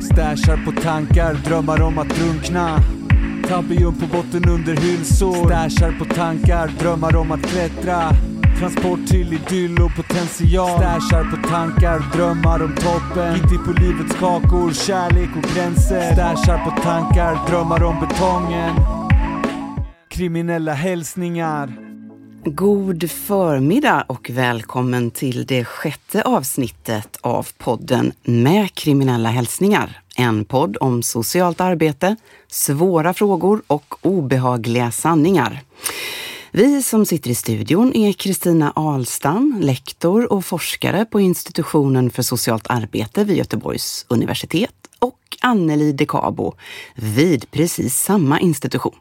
Stashar på tankar, drömmar om att drunkna. Tabium på botten under hylsor. Stashar på tankar, drömmar om att klättra. Transport till idyll och potential. Stashar på tankar, drömmar om toppen. Gitti på livets kakor, kärlek och gränser. Stashar på tankar, drömmar om betongen. Kriminella hälsningar. God förmiddag och välkommen till det sjätte avsnittet av podden Med kriminella hälsningar. En podd om socialt arbete, svåra frågor och obehagliga sanningar. Vi som sitter i studion är Kristina Ahlstam, lektor och forskare på institutionen för socialt arbete vid Göteborgs universitet och Anneli De Cabo vid precis samma institution.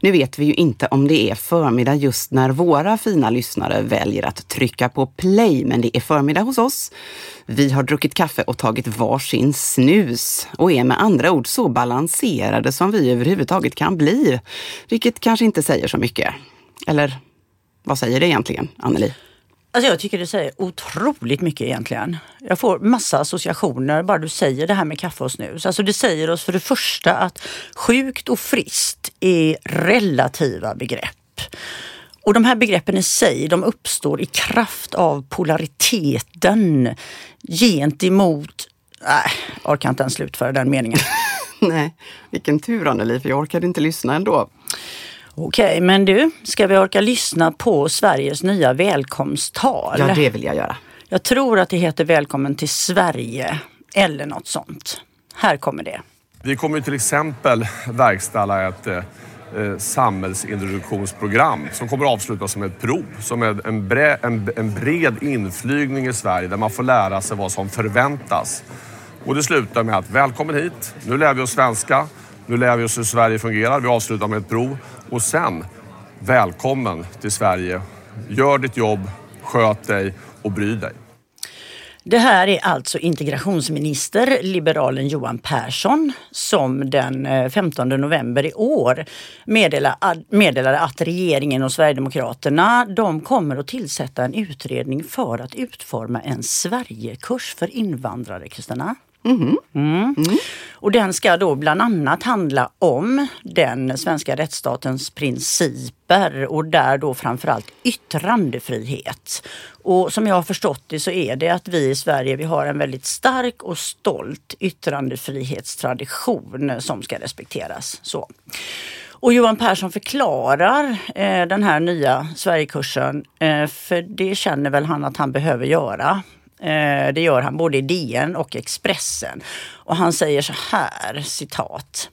Nu vet vi ju inte om det är förmiddag just när våra fina lyssnare väljer att trycka på play, men det är förmiddag hos oss. Vi har druckit kaffe och tagit varsin snus och är med andra ord så balanserade som vi överhuvudtaget kan bli. Vilket kanske inte säger så mycket. Eller vad säger det egentligen, Anneli? Alltså jag tycker det säger otroligt mycket egentligen. Jag får massa associationer bara du säger det här med kaffe och snus. Alltså det säger oss för det första att sjukt och friskt är relativa begrepp. Och de här begreppen i sig, de uppstår i kraft av polariteten gentemot... Nej, jag orkar inte ens slutföra den meningen. Nej, vilken tur Anneli, för jag orkade inte lyssna ändå. Okej, men du, ska vi orka lyssna på Sveriges nya välkomsttal? Ja, det vill jag göra. Jag tror att det heter Välkommen till Sverige eller något sånt. Här kommer det. Vi kommer till exempel verkställa ett eh, samhällsintroduktionsprogram som kommer att avslutas som ett prov. Som är en, bre, en, en bred inflygning i Sverige där man får lära sig vad som förväntas. Och det slutar med att välkommen hit, nu lär vi oss svenska, nu lär vi oss hur Sverige fungerar, vi avslutar med ett prov och sen välkommen till Sverige. Gör ditt jobb, sköt dig och bry dig. Det här är alltså integrationsminister, liberalen Johan Persson, som den eh, 15 november i år meddelade att regeringen och Sverigedemokraterna de kommer att tillsätta en utredning för att utforma en Sverigekurs för invandrare, Kristina. Mm. Mm. Och den ska då bland annat handla om den svenska rättsstatens principer och där då framförallt yttrandefrihet. Och som jag har förstått det så är det att vi i Sverige vi har en väldigt stark och stolt yttrandefrihetstradition som ska respekteras. Så. Och Johan Persson förklarar eh, den här nya Sverigekursen, eh, för det känner väl han att han behöver göra. Eh, det gör han både i DN och Expressen. Och han säger så här, citat.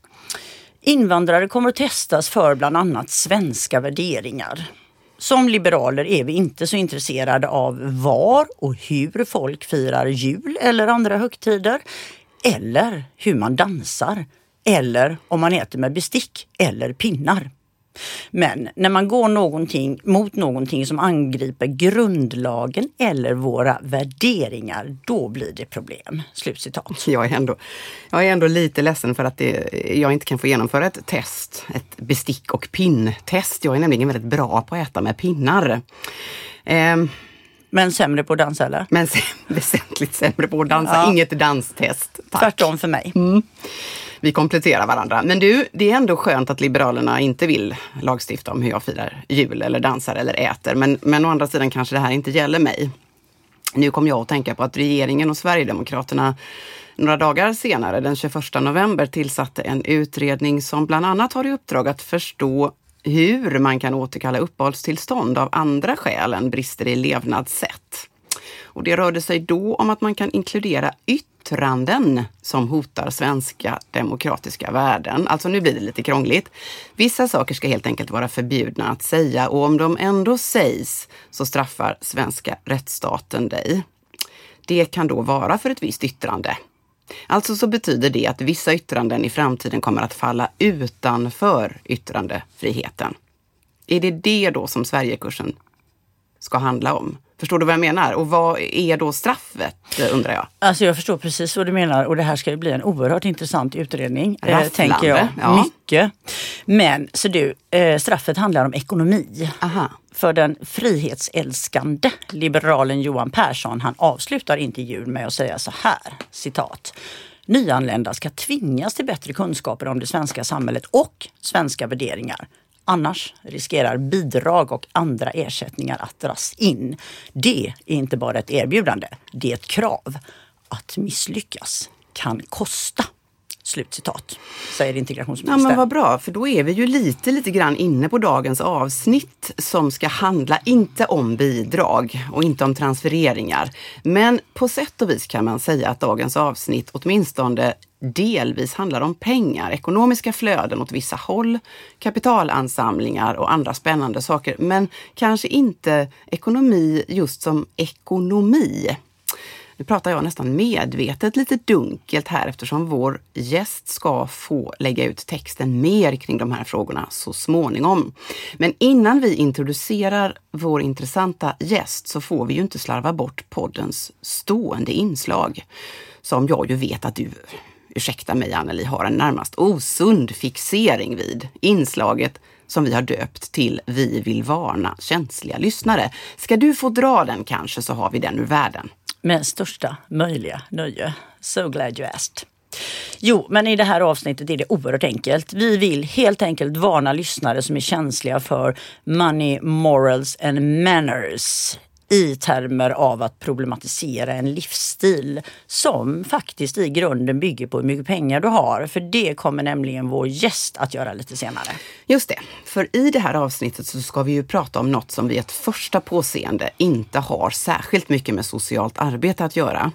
Invandrare kommer att testas för bland annat svenska värderingar. Som liberaler är vi inte så intresserade av var och hur folk firar jul eller andra högtider. Eller hur man dansar. Eller om man äter med bestick eller pinnar. Men när man går någonting, mot någonting som angriper grundlagen eller våra värderingar, då blir det problem. Slutcitat. Jag är ändå, jag är ändå lite ledsen för att det, jag inte kan få genomföra ett test, ett bestick och pinntest. Jag är nämligen väldigt bra på att äta med pinnar. Eh, men sämre på att dansa eller? Men väsentligt sämre på att dansa. Ja. Inget danstest. Tack. Tvärtom för mig. Mm vi kompletterar varandra. Men du, det är ändå skönt att Liberalerna inte vill lagstifta om hur jag firar jul eller dansar eller äter. Men, men å andra sidan kanske det här inte gäller mig. Nu kom jag att tänka på att regeringen och Sverigedemokraterna några dagar senare, den 21 november, tillsatte en utredning som bland annat har i uppdrag att förstå hur man kan återkalla uppehållstillstånd av andra skäl än brister i levnadssätt. Och det rörde sig då om att man kan inkludera yttranden som hotar svenska demokratiska värden. Alltså nu blir det lite krångligt. Vissa saker ska helt enkelt vara förbjudna att säga och om de ändå sägs så straffar svenska rättsstaten dig. Det kan då vara för ett visst yttrande. Alltså så betyder det att vissa yttranden i framtiden kommer att falla utanför yttrandefriheten. Är det det då som Sverigekursen ska handla om? Förstår du vad jag menar? Och vad är då straffet undrar jag? Alltså jag förstår precis vad du menar och det här ska ju bli en oerhört intressant utredning. Eh, tänker jag. Ja. Mycket. Men så du, eh, straffet handlar om ekonomi. Aha. För den frihetsälskande liberalen Johan Persson, han avslutar intervjun med att säga så här, citat. Nyanlända ska tvingas till bättre kunskaper om det svenska samhället och svenska värderingar. Annars riskerar bidrag och andra ersättningar att dras in. Det är inte bara ett erbjudande, det är ett krav. Att misslyckas kan kosta. Slutcitat, säger integrationsministern. Ja men vad bra, för då är vi ju lite, lite grann inne på dagens avsnitt som ska handla, inte om bidrag och inte om transfereringar. Men på sätt och vis kan man säga att dagens avsnitt åtminstone delvis handlar om pengar, ekonomiska flöden åt vissa håll, kapitalansamlingar och andra spännande saker. Men kanske inte ekonomi just som ekonomi. Nu pratar jag nästan medvetet lite dunkelt här eftersom vår gäst ska få lägga ut texten mer kring de här frågorna så småningom. Men innan vi introducerar vår intressanta gäst så får vi ju inte slarva bort poddens stående inslag som jag ju vet att du ursäkta mig Anneli, har en närmast osund fixering vid. Inslaget som vi har döpt till Vi vill varna känsliga lyssnare. Ska du få dra den kanske så har vi den ur världen. Med största möjliga nöje. So glad you asked. Jo, men i det här avsnittet är det oerhört enkelt. Vi vill helt enkelt varna lyssnare som är känsliga för money, morals and manners i termer av att problematisera en livsstil som faktiskt i grunden bygger på hur mycket pengar du har. För det kommer nämligen vår gäst att göra lite senare. Just det, för i det här avsnittet så ska vi ju prata om något som vid ett första påseende inte har särskilt mycket med socialt arbete att göra.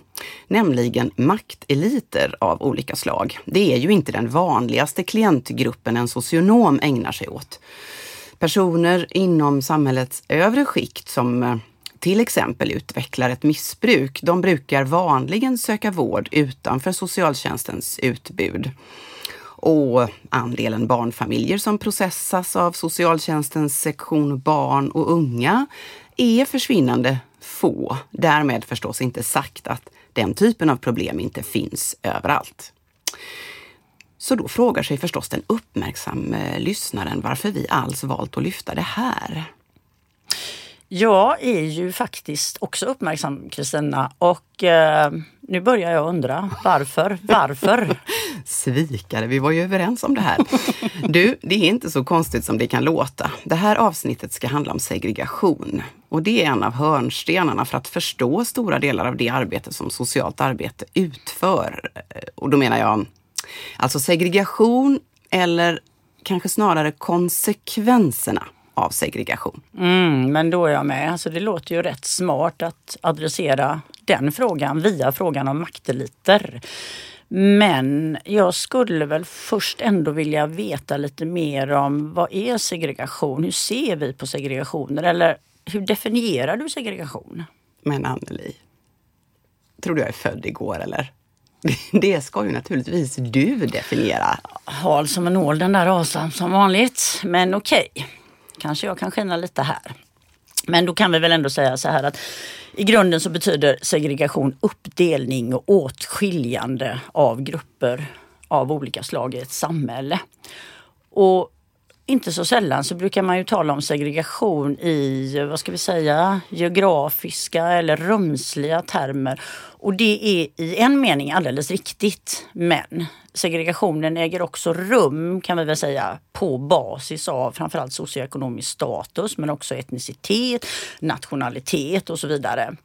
Nämligen makteliter av olika slag. Det är ju inte den vanligaste klientgruppen en socionom ägnar sig åt. Personer inom samhällets övre skikt som eh, till exempel utvecklar ett missbruk, de brukar vanligen söka vård utanför socialtjänstens utbud. Och andelen barnfamiljer som processas av socialtjänstens sektion barn och unga är försvinnande få. Därmed förstås inte sagt att den typen av problem inte finns överallt. Så då frågar sig förstås den uppmärksamma lyssnaren varför vi alls valt att lyfta det här. Jag är ju faktiskt också uppmärksam Kristina och eh, nu börjar jag undra varför, varför? Svikare, vi var ju överens om det här. Du, det är inte så konstigt som det kan låta. Det här avsnittet ska handla om segregation och det är en av hörnstenarna för att förstå stora delar av det arbete som socialt arbete utför. Eh, och då menar jag alltså segregation eller kanske snarare konsekvenserna av segregation. Mm, men då är jag med. Alltså det låter ju rätt smart att adressera den frågan via frågan om makteliter. Men jag skulle väl först ändå vilja veta lite mer om vad är segregation? Hur ser vi på segregationer? Eller hur definierar du segregation? Men Anneli, tror du jag är född igår eller? Det ska ju naturligtvis du definiera. Hal som en nål den där rasan som vanligt. Men okej. Okay kanske jag kan skina lite här. Men då kan vi väl ändå säga så här att i grunden så betyder segregation uppdelning och åtskiljande av grupper av olika slag i ett samhälle. Och inte så sällan så brukar man ju tala om segregation i, vad ska vi säga, geografiska eller rumsliga termer. Och det är i en mening alldeles riktigt. Men segregationen äger också rum kan vi väl säga på basis av framförallt socioekonomisk status men också etnicitet, nationalitet och så vidare.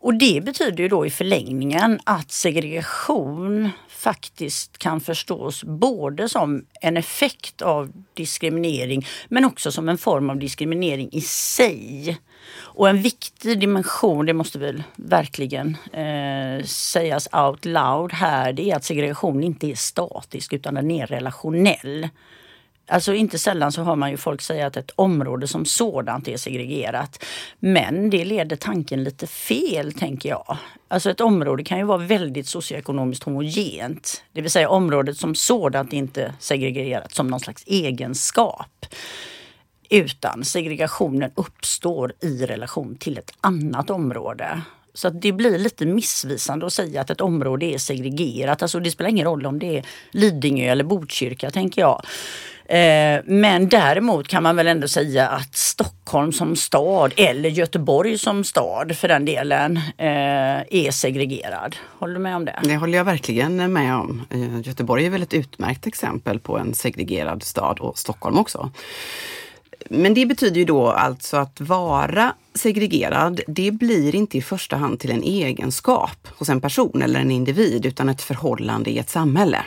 Och det betyder ju då i förlängningen att segregation faktiskt kan förstås både som en effekt av diskriminering men också som en form av diskriminering i sig. Och en viktig dimension, det måste väl verkligen eh, sägas out loud här, det är att segregation inte är statisk utan den är relationell. Alltså inte sällan så hör man ju folk säga att ett område som sådant är segregerat. Men det leder tanken lite fel tänker jag. Alltså ett område kan ju vara väldigt socioekonomiskt homogent. Det vill säga området som sådant är inte segregerat som någon slags egenskap. Utan segregationen uppstår i relation till ett annat område Så att det blir lite missvisande att säga att ett område är segregerat. Alltså det spelar ingen roll om det är Lidingö eller Botkyrka tänker jag. Eh, men däremot kan man väl ändå säga att Stockholm som stad eller Göteborg som stad för den delen eh, är segregerad. Håller du med om det? Det håller jag verkligen med om. Eh, Göteborg är väl ett utmärkt exempel på en segregerad stad och Stockholm också. Men det betyder ju då alltså att vara segregerad, det blir inte i första hand till en egenskap hos en person eller en individ utan ett förhållande i ett samhälle.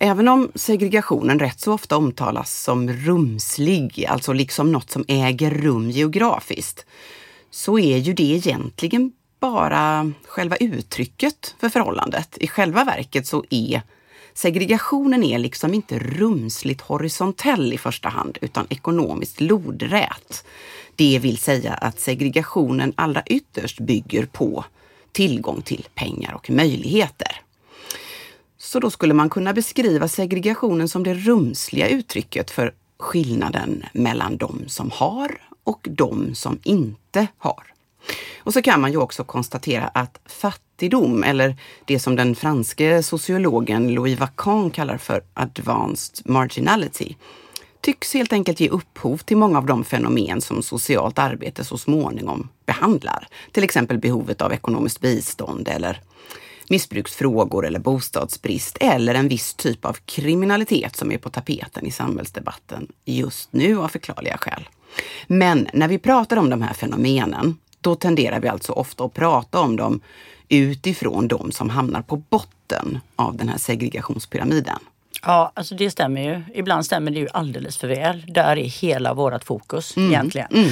Även om segregationen rätt så ofta omtalas som rumslig, alltså liksom något som äger rum geografiskt, så är ju det egentligen bara själva uttrycket för förhållandet. I själva verket så är segregationen är liksom inte rumsligt horisontell i första hand, utan ekonomiskt lodrät. Det vill säga att segregationen allra ytterst bygger på tillgång till pengar och möjligheter. Så då skulle man kunna beskriva segregationen som det rumsliga uttrycket för skillnaden mellan de som har och de som inte har. Och så kan man ju också konstatera att fattigdom, eller det som den franske sociologen Louis Vacan kallar för advanced marginality, tycks helt enkelt ge upphov till många av de fenomen som socialt arbete så småningom behandlar. Till exempel behovet av ekonomiskt bistånd eller missbruksfrågor eller bostadsbrist eller en viss typ av kriminalitet som är på tapeten i samhällsdebatten just nu av förklarliga skäl. Men när vi pratar om de här fenomenen, då tenderar vi alltså ofta att prata om dem utifrån de som hamnar på botten av den här segregationspyramiden. Ja, alltså det stämmer ju. Ibland stämmer det ju alldeles för väl. Där är hela vårt fokus mm. egentligen. Mm.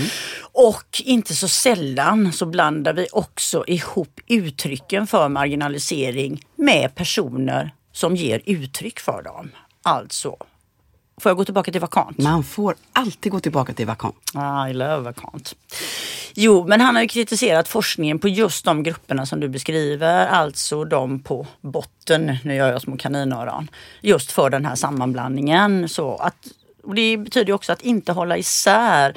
Och inte så sällan så blandar vi också ihop uttrycken för marginalisering med personer som ger uttryck för dem. Alltså Får jag gå tillbaka till vakant? Man får alltid gå tillbaka till vakant. Ah, I love vakant. Jo, men han har ju kritiserat forskningen på just de grupperna som du beskriver, alltså de på botten, nu gör jag små kaninöron, just för den här sammanblandningen. Så att, det betyder också att inte hålla isär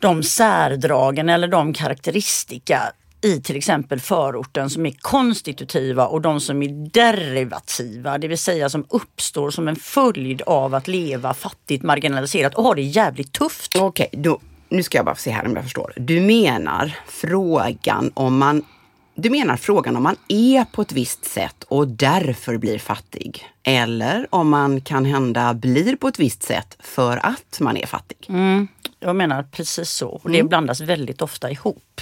de särdragen eller de karaktäristika i till exempel förorten som är konstitutiva och de som är derivativa, det vill säga som uppstår som en följd av att leva fattigt, marginaliserat och ha det jävligt tufft. Okej, okay, nu ska jag bara se här om jag förstår. Du menar frågan om man du menar frågan om man är på ett visst sätt och därför blir fattig? Eller om man kan hända blir på ett visst sätt för att man är fattig? Mm, jag menar precis så. Och det mm. blandas väldigt ofta ihop.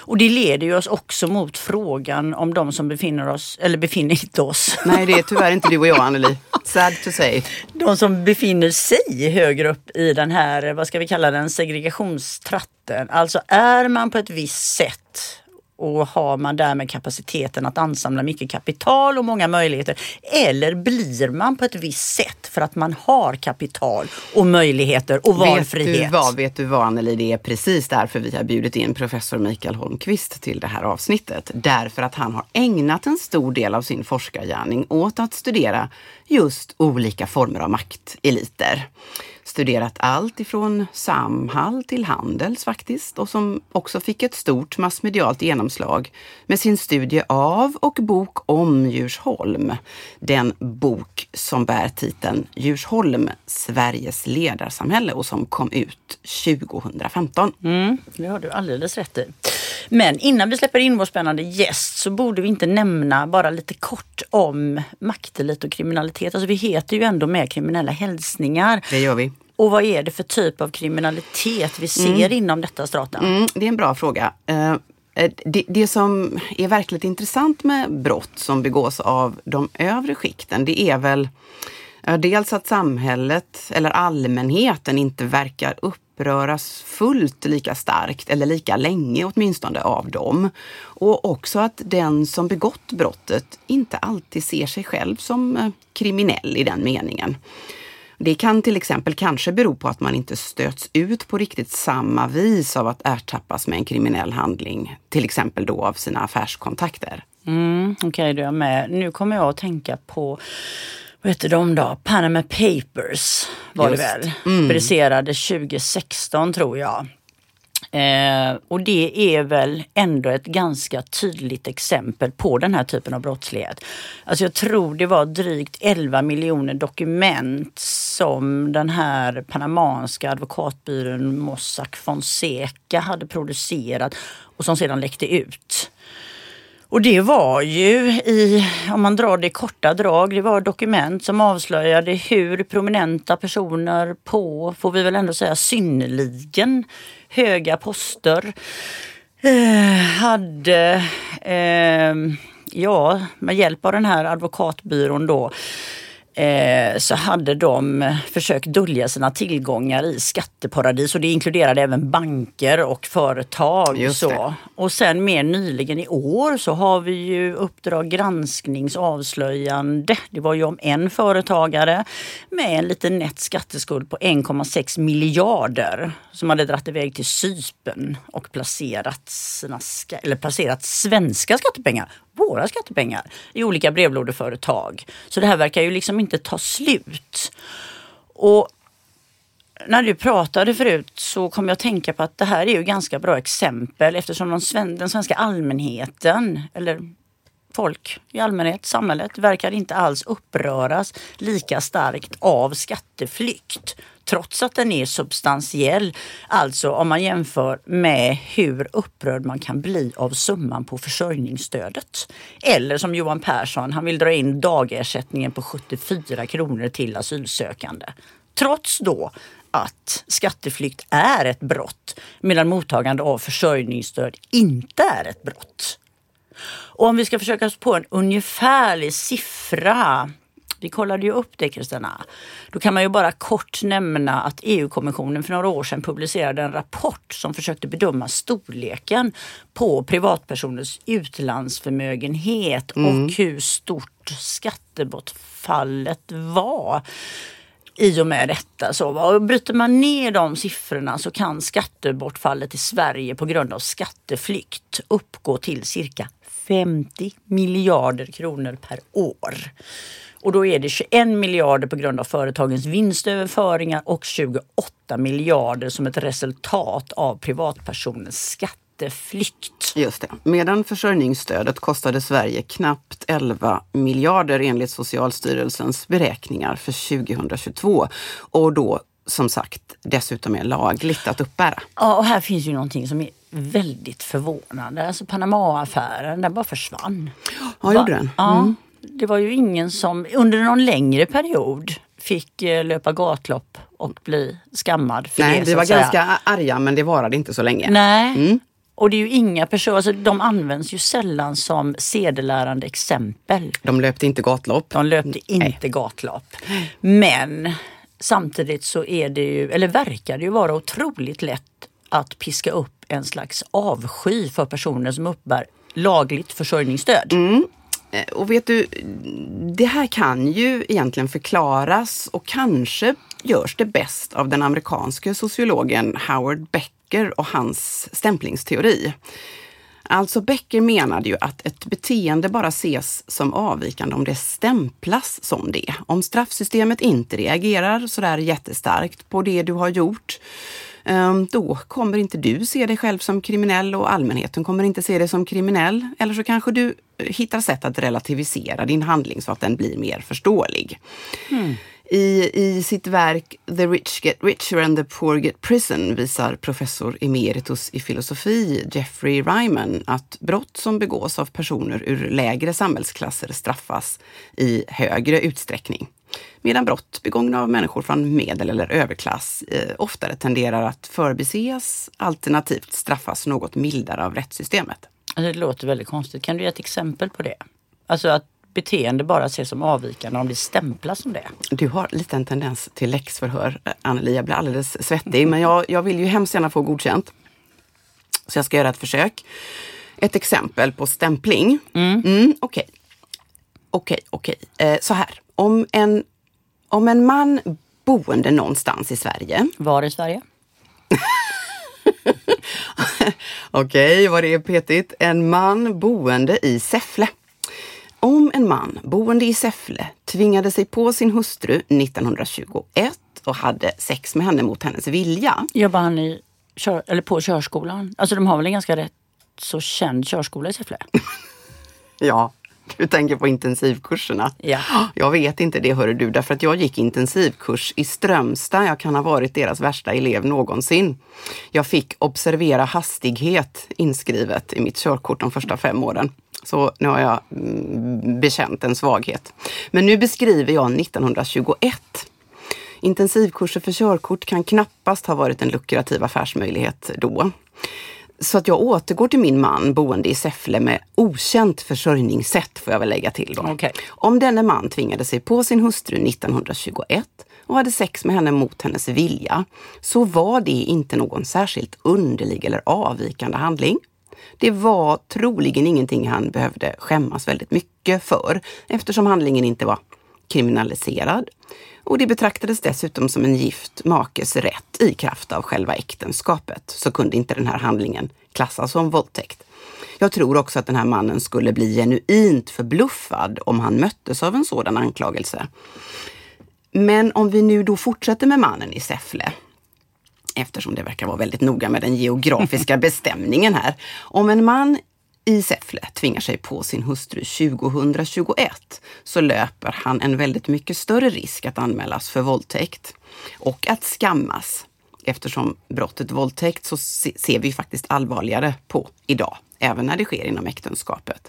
Och det leder ju oss också mot frågan om de som befinner oss, eller befinner inte oss. Nej, det är tyvärr inte du och jag Anneli. Sad to say. De som befinner sig högre upp i den här, vad ska vi kalla den, segregationstratten. Alltså är man på ett visst sätt och har man därmed kapaciteten att ansamla mycket kapital och många möjligheter? Eller blir man på ett visst sätt för att man har kapital och möjligheter och valfrihet? Vet du vad, vet du vad Anneli, det är precis därför vi har bjudit in professor Mikael Holmqvist till det här avsnittet. Därför att han har ägnat en stor del av sin forskargärning åt att studera just olika former av makteliter studerat allt ifrån Samhall till Handels faktiskt och som också fick ett stort massmedialt genomslag med sin studie av och bok om Djursholm. Den bok som bär titeln Djursholm, Sveriges ledarsamhälle och som kom ut 2015. Mm, det har du alldeles rätt i. Men innan vi släpper in vår spännande gäst så borde vi inte nämna bara lite kort om maktelit och kriminalitet. Alltså vi heter ju ändå med kriminella hälsningar. Det gör vi. Och vad är det för typ av kriminalitet vi ser mm. inom detta strata? Mm, det är en bra fråga. Uh, det, det, som är verkligt intressant med brott som begås av de övre skikten, det är väl dels att samhället eller allmänheten inte verkar uppröras fullt lika starkt eller lika länge åtminstone av dem. Och också att den som begått brottet inte alltid ser sig själv som eh, kriminell i den meningen. Det kan till exempel kanske bero på att man inte stöts ut på riktigt samma vis av att ertappas med en kriminell handling, till exempel då av sina affärskontakter. Mm, Okej, okay, du är med. Nu kommer jag att tänka på vad heter de då? Panama Papers var Just. det väl? Mm. Publicerade 2016 tror jag. Eh, och det är väl ändå ett ganska tydligt exempel på den här typen av brottslighet. Alltså jag tror det var drygt 11 miljoner dokument som den här panamanska advokatbyrån Mossack Fonseca hade producerat och som sedan läckte ut. Och det var ju i, om man drar det i korta drag, det var dokument som avslöjade hur prominenta personer på, får vi väl ändå säga, synnerligen höga poster eh, hade, eh, ja, med hjälp av den här advokatbyrån då, eh, så hade de försökt dölja sina tillgångar i skatteparadis och det inkluderade även banker och företag. Så. Och sen mer nyligen i år så har vi ju Uppdrag gransknings avslöjande. Det var ju om en företagare med en liten nätt skatteskuld på 1,6 miljarder som hade dratt iväg till Cypern och placerat, sina eller placerat svenska skattepengar, våra skattepengar, i olika brevlådeföretag. Så det här verkar ju liksom inte ta slut. Och när du pratade förut så kom jag att tänka på att det här är ju ganska bra exempel eftersom de sven den svenska allmänheten, eller folk i allmänhet, samhället, verkar inte alls uppröras lika starkt av skatteflykt. Trots att den är substantiell. Alltså om man jämför med hur upprörd man kan bli av summan på försörjningsstödet. Eller som Johan Persson, han vill dra in dagersättningen på 74 kronor till asylsökande. Trots då att skatteflykt är ett brott medan mottagande av försörjningsstöd inte är ett brott. Och om vi ska försöka oss på en ungefärlig siffra. Vi kollade ju upp det Kristina. Då kan man ju bara kort nämna att EU-kommissionen för några år sedan publicerade en rapport som försökte bedöma storleken på privatpersoners utlandsförmögenhet och hur stort skattebortfallet var i och med detta. Så, och bryter man ner de siffrorna så kan skattebortfallet i Sverige på grund av skatteflykt uppgå till cirka 50 miljarder kronor per år. Och då är det 21 miljarder på grund av företagens vinstöverföringar och 28 miljarder som ett resultat av privatpersoners skatteflykt. Just det. Medan försörjningsstödet kostade Sverige knappt 11 miljarder enligt Socialstyrelsens beräkningar för 2022. Och då som sagt dessutom är lagligt att uppbära. Ja, och här finns ju någonting som är väldigt förvånande. Alltså Panama-affären, den bara försvann. Ja, gjorde den? Ja, det var ju ingen som under någon längre period fick eh, löpa gatlopp och bli skammad för Nej, det. vi var säga. ganska arga men det varade inte så länge. Nej. Mm. Och det är ju inga personer, alltså, de används ju sällan som sedelärande exempel. De löpte inte gatlopp. De löpte inte gatlopp. Men samtidigt så är det ju, eller verkar det ju vara otroligt lätt att piska upp en slags avsky för personer som uppbär lagligt försörjningsstöd. Eh, Eh, och vet du, det här kan ju egentligen förklaras och kanske görs det bäst av den amerikanske sociologen Howard Becker och hans stämplingsteori. Alltså Becker menade ju att ett beteende bara ses som avvikande om det stämplas som det. Om straffsystemet inte reagerar sådär jättestarkt på det du har gjort, eh, då kommer inte du se dig själv som kriminell och allmänheten kommer inte se dig som kriminell. Eller så kanske du hittar sätt att relativisera din handling så att den blir mer förståelig. I, I sitt verk The Rich Get Richer and the Poor Get Prison visar professor emeritus i filosofi Jeffrey Ryman att brott som begås av personer ur lägre samhällsklasser straffas i högre utsträckning. Medan brott begångna av människor från medel eller överklass eh, oftare tenderar att förbises alternativt straffas något mildare av rättssystemet. Alltså, det låter väldigt konstigt. Kan du ge ett exempel på det? Alltså att beteende bara ses som avvikande om det stämplas som det. Du har lite en tendens till läxförhör, eh, Anneli. Jag blir alldeles svettig, men jag, jag vill ju hemskt gärna få godkänt. Så jag ska göra ett försök. Ett exempel på stämpling. Mm, Okej, okej, okej. Eh, Så här, om en, om en man boende någonstans i Sverige Var i Sverige? Okej, vad det är petigt. En man boende i Säffle. Om en man boende i Säffle tvingade sig på sin hustru 1921 och hade sex med henne mot hennes vilja. Jobbar han i kör, eller på körskolan? Alltså de har väl en ganska rätt så känd körskola i Säffle? Ja, du tänker på intensivkurserna. Ja. Jag vet inte det hörru du, därför att jag gick intensivkurs i Strömstad. Jag kan ha varit deras värsta elev någonsin. Jag fick observera hastighet inskrivet i mitt körkort de första fem åren. Så nu har jag mm, bekänt en svaghet. Men nu beskriver jag 1921. Intensivkurser för körkort kan knappast ha varit en lukrativ affärsmöjlighet då. Så att jag återgår till min man boende i Säffle med okänt försörjningssätt får jag väl lägga till då. Okej. Om denne man tvingade sig på sin hustru 1921 och hade sex med henne mot hennes vilja så var det inte någon särskilt underlig eller avvikande handling. Det var troligen ingenting han behövde skämmas väldigt mycket för eftersom handlingen inte var kriminaliserad. Och det betraktades dessutom som en gift makes rätt i kraft av själva äktenskapet. Så kunde inte den här handlingen klassas som våldtäkt. Jag tror också att den här mannen skulle bli genuint förbluffad om han möttes av en sådan anklagelse. Men om vi nu då fortsätter med mannen i Säffle eftersom det verkar vara väldigt noga med den geografiska bestämningen här. Om en man i Säffle tvingar sig på sin hustru 2021 så löper han en väldigt mycket större risk att anmälas för våldtäkt och att skammas. Eftersom brottet våldtäkt så ser vi faktiskt allvarligare på idag, även när det sker inom äktenskapet.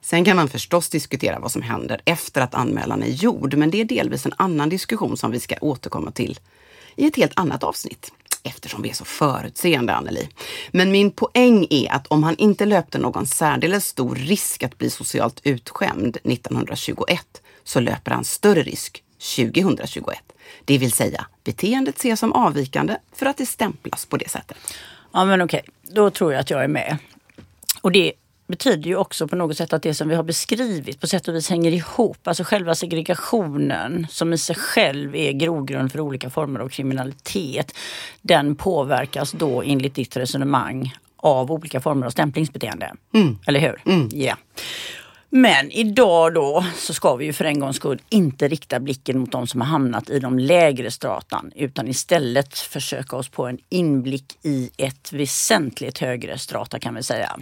Sen kan man förstås diskutera vad som händer efter att anmälan är gjord, men det är delvis en annan diskussion som vi ska återkomma till i ett helt annat avsnitt. Eftersom vi är så förutseende, Anneli. Men min poäng är att om han inte löpte någon särdeles stor risk att bli socialt utskämd 1921 så löper han större risk 2021. Det vill säga, beteendet ses som avvikande för att det stämplas på det sättet. Ja men okej, då tror jag att jag är med. Och det betyder ju också på något sätt att det som vi har beskrivit på sätt och vis hänger ihop. Alltså själva segregationen som i sig själv är grogrund för olika former av kriminalitet. Den påverkas då enligt ditt resonemang av olika former av stämplingsbeteende. Eller hur? Ja. Men idag då så ska vi ju för en gångs skull inte rikta blicken mot de som har hamnat i de lägre stratan utan istället försöka oss på en inblick i ett väsentligt högre strata kan vi säga.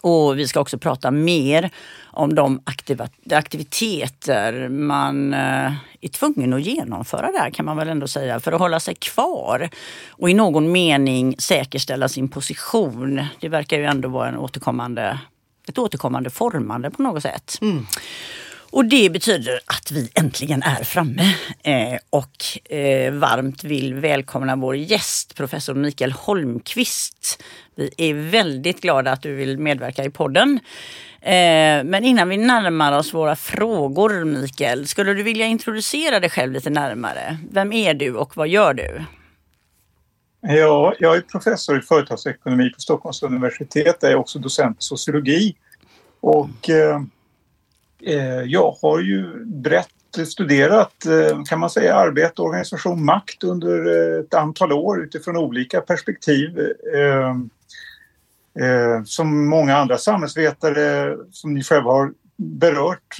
Och vi ska också prata mer om de aktiva, aktiviteter man eh, är tvungen att genomföra där kan man väl ändå säga för att hålla sig kvar och i någon mening säkerställa sin position. Det verkar ju ändå vara en återkommande, ett återkommande formande på något sätt. Mm. Och det betyder att vi äntligen är framme eh, och eh, varmt vill välkomna vår gäst professor Mikael Holmqvist. Vi är väldigt glada att du vill medverka i podden. Eh, men innan vi närmar oss våra frågor Mikael, skulle du vilja introducera dig själv lite närmare? Vem är du och vad gör du? Ja, jag är professor i företagsekonomi på Stockholms universitet. Jag är också docent i sociologi. Och eh, Eh, jag har ju brett studerat, eh, kan man säga, arbete, organisation, makt under eh, ett antal år utifrån olika perspektiv. Eh, eh, som många andra samhällsvetare som ni själva har berört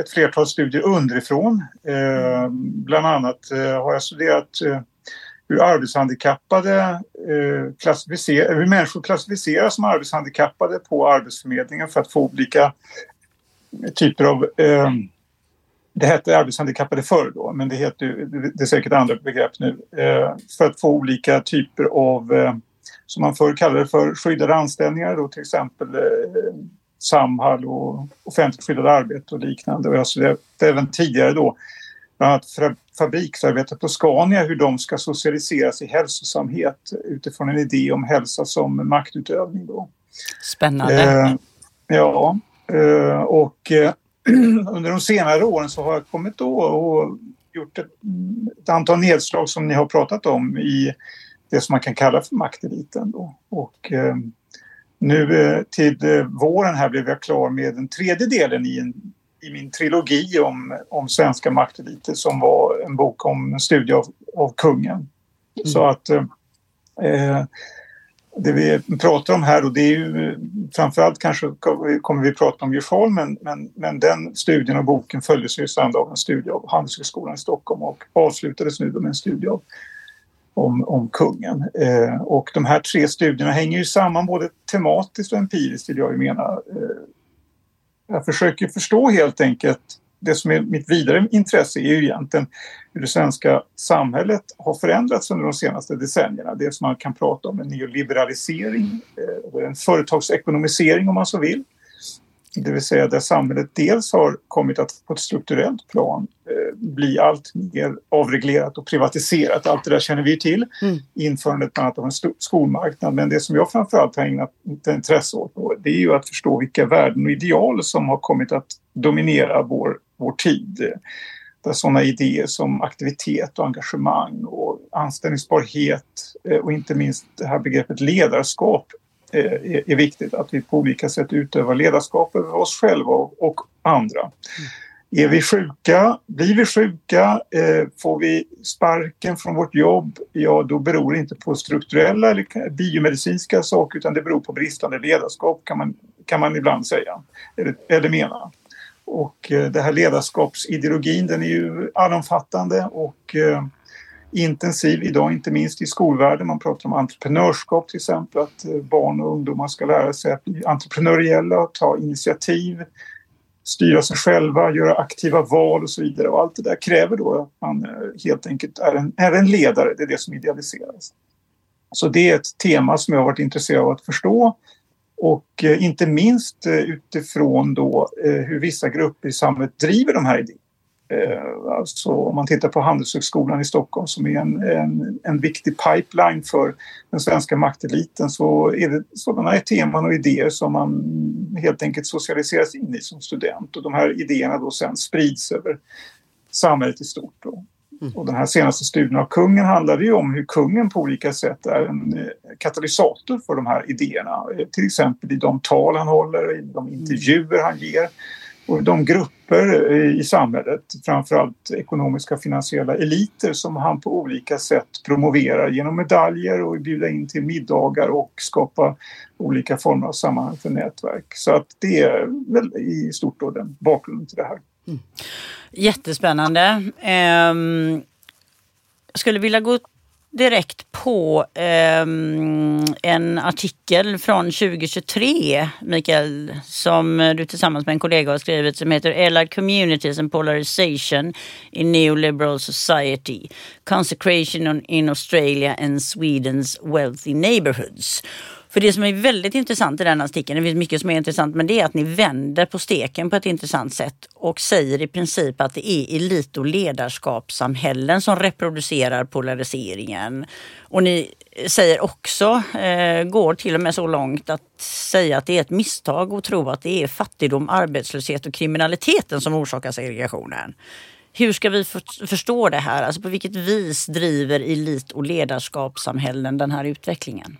ett flertal studier underifrån. Eh, bland annat eh, har jag studerat eh, hur arbetshandikappade eh, klassificer- hur människor klassificeras som arbetshandikappade på Arbetsförmedlingen för att få olika typer av eh, det hette arbetshandikappade förr då, men det heter det är säkert andra begrepp nu. Eh, för att få olika typer av, eh, som man förr kallade för, skyddade anställningar då till exempel eh, Samhall och offentligt skyddade arbete och liknande. Och jag har studerat även tidigare då bland annat fabriksarbete på Scania, hur de ska socialiseras i hälsosamhet utifrån en idé om hälsa som maktutövning. Då. Spännande. Eh, ja, och eh, under de senare åren så har jag kommit då och gjort ett, ett antal nedslag som ni har pratat om i det som man kan kalla för makteliten. Då. Och eh, nu eh, till eh, våren här blev jag klar med den tredje delen i, en, i min trilogi om, om svenska makteliter som var en bok om en studie av, av kungen. Så att eh, eh, det vi pratar om här och det är ju framförallt kanske kommer vi prata om Djursholm men, men, men den studien och boken följdes ju sedan av en studie av Handelshögskolan i Stockholm och avslutades nu med en studie av om, om kungen. Eh, och de här tre studierna hänger ju samman både tematiskt och empiriskt vill jag ju mena. Eh, jag försöker förstå helt enkelt det som är mitt vidare intresse är ju egentligen hur det svenska samhället har förändrats under de senaste decennierna. Det som man kan prata om en neoliberalisering, eh, en företagsekonomisering om man så vill. Det vill säga där samhället dels har kommit att på ett strukturellt plan eh, bli allt mer avreglerat och privatiserat. Allt det där känner vi till. Mm. Införandet bland annat av en skolmarknad. Men det som jag framförallt har ägnat intresse åt då, det är ju att förstå vilka värden och ideal som har kommit att dominera vår, vår tid. Där sådana idéer som aktivitet och engagemang och anställningsbarhet eh, och inte minst det här begreppet ledarskap eh, är, viktigt. Att vi på olika sätt utövar ledarskap över oss själva och, andra. Mm. Är vi sjuka, blir vi sjuka, eh, får vi sparken från vårt jobb, ja då beror det inte på strukturella eller biomedicinska saker utan det beror på bristande ledarskap kan man, kan man ibland säga, eller, eller mena. Och eh, det här ledarskapsideologin den är ju allomfattande och eh, intensiv idag, inte minst i skolvärlden. Man pratar om entreprenörskap till exempel, att eh, barn och ungdomar ska lära sig att bli entreprenöriella, ta initiativ, styra sig själva, göra aktiva val och så vidare. Och allt det där kräver då att man helt enkelt är en, är en ledare, det är det som idealiseras. Så det är ett tema som jag har varit intresserad av att förstå och eh, inte minst eh, utifrån då eh, hur vissa grupper i samhället driver de här idéerna. Alltså om man tittar på Handelshögskolan i Stockholm som är en, en, en viktig pipeline för den svenska makteliten så är det sådana teman och idéer som man helt enkelt socialiseras in i som student och de här idéerna då sen sprids över samhället i stort. Då. Mm. Och den här senaste studien av kungen handlade ju om hur kungen på olika sätt är en eh, katalysator för de här idéerna. Eh, till exempel i de tal han håller, i de intervjuer han ger och de grupper i samhället, framförallt ekonomiska finansiella eliter som han på olika sätt promoverar genom medaljer och bjuda in till middagar och skapa olika former av sammanhang för nätverk. Så att det är väl i stort då den bakgrunden till det här. Mm. Jättespännande. Um, jag skulle vilja gå direkt på um, en artikel från 2023, Mikael, som du tillsammans med en kollega har skrivit som heter Allied Communities and Polarization in Neoliberal Society. Consecration in Australia and Swedens Wealthy Neighborhoods. För det som är väldigt intressant i den artikeln, det finns mycket som är intressant, men det är att ni vänder på steken på ett intressant sätt och säger i princip att det är elit och ledarskapssamhällen som reproducerar polariseringen. Och ni säger också, eh, går till och med så långt att säga att det är ett misstag att tro att det är fattigdom, arbetslöshet och kriminaliteten som orsakar segregationen. Hur ska vi för, förstå det här? Alltså på vilket vis driver elit och ledarskapssamhällen den här utvecklingen?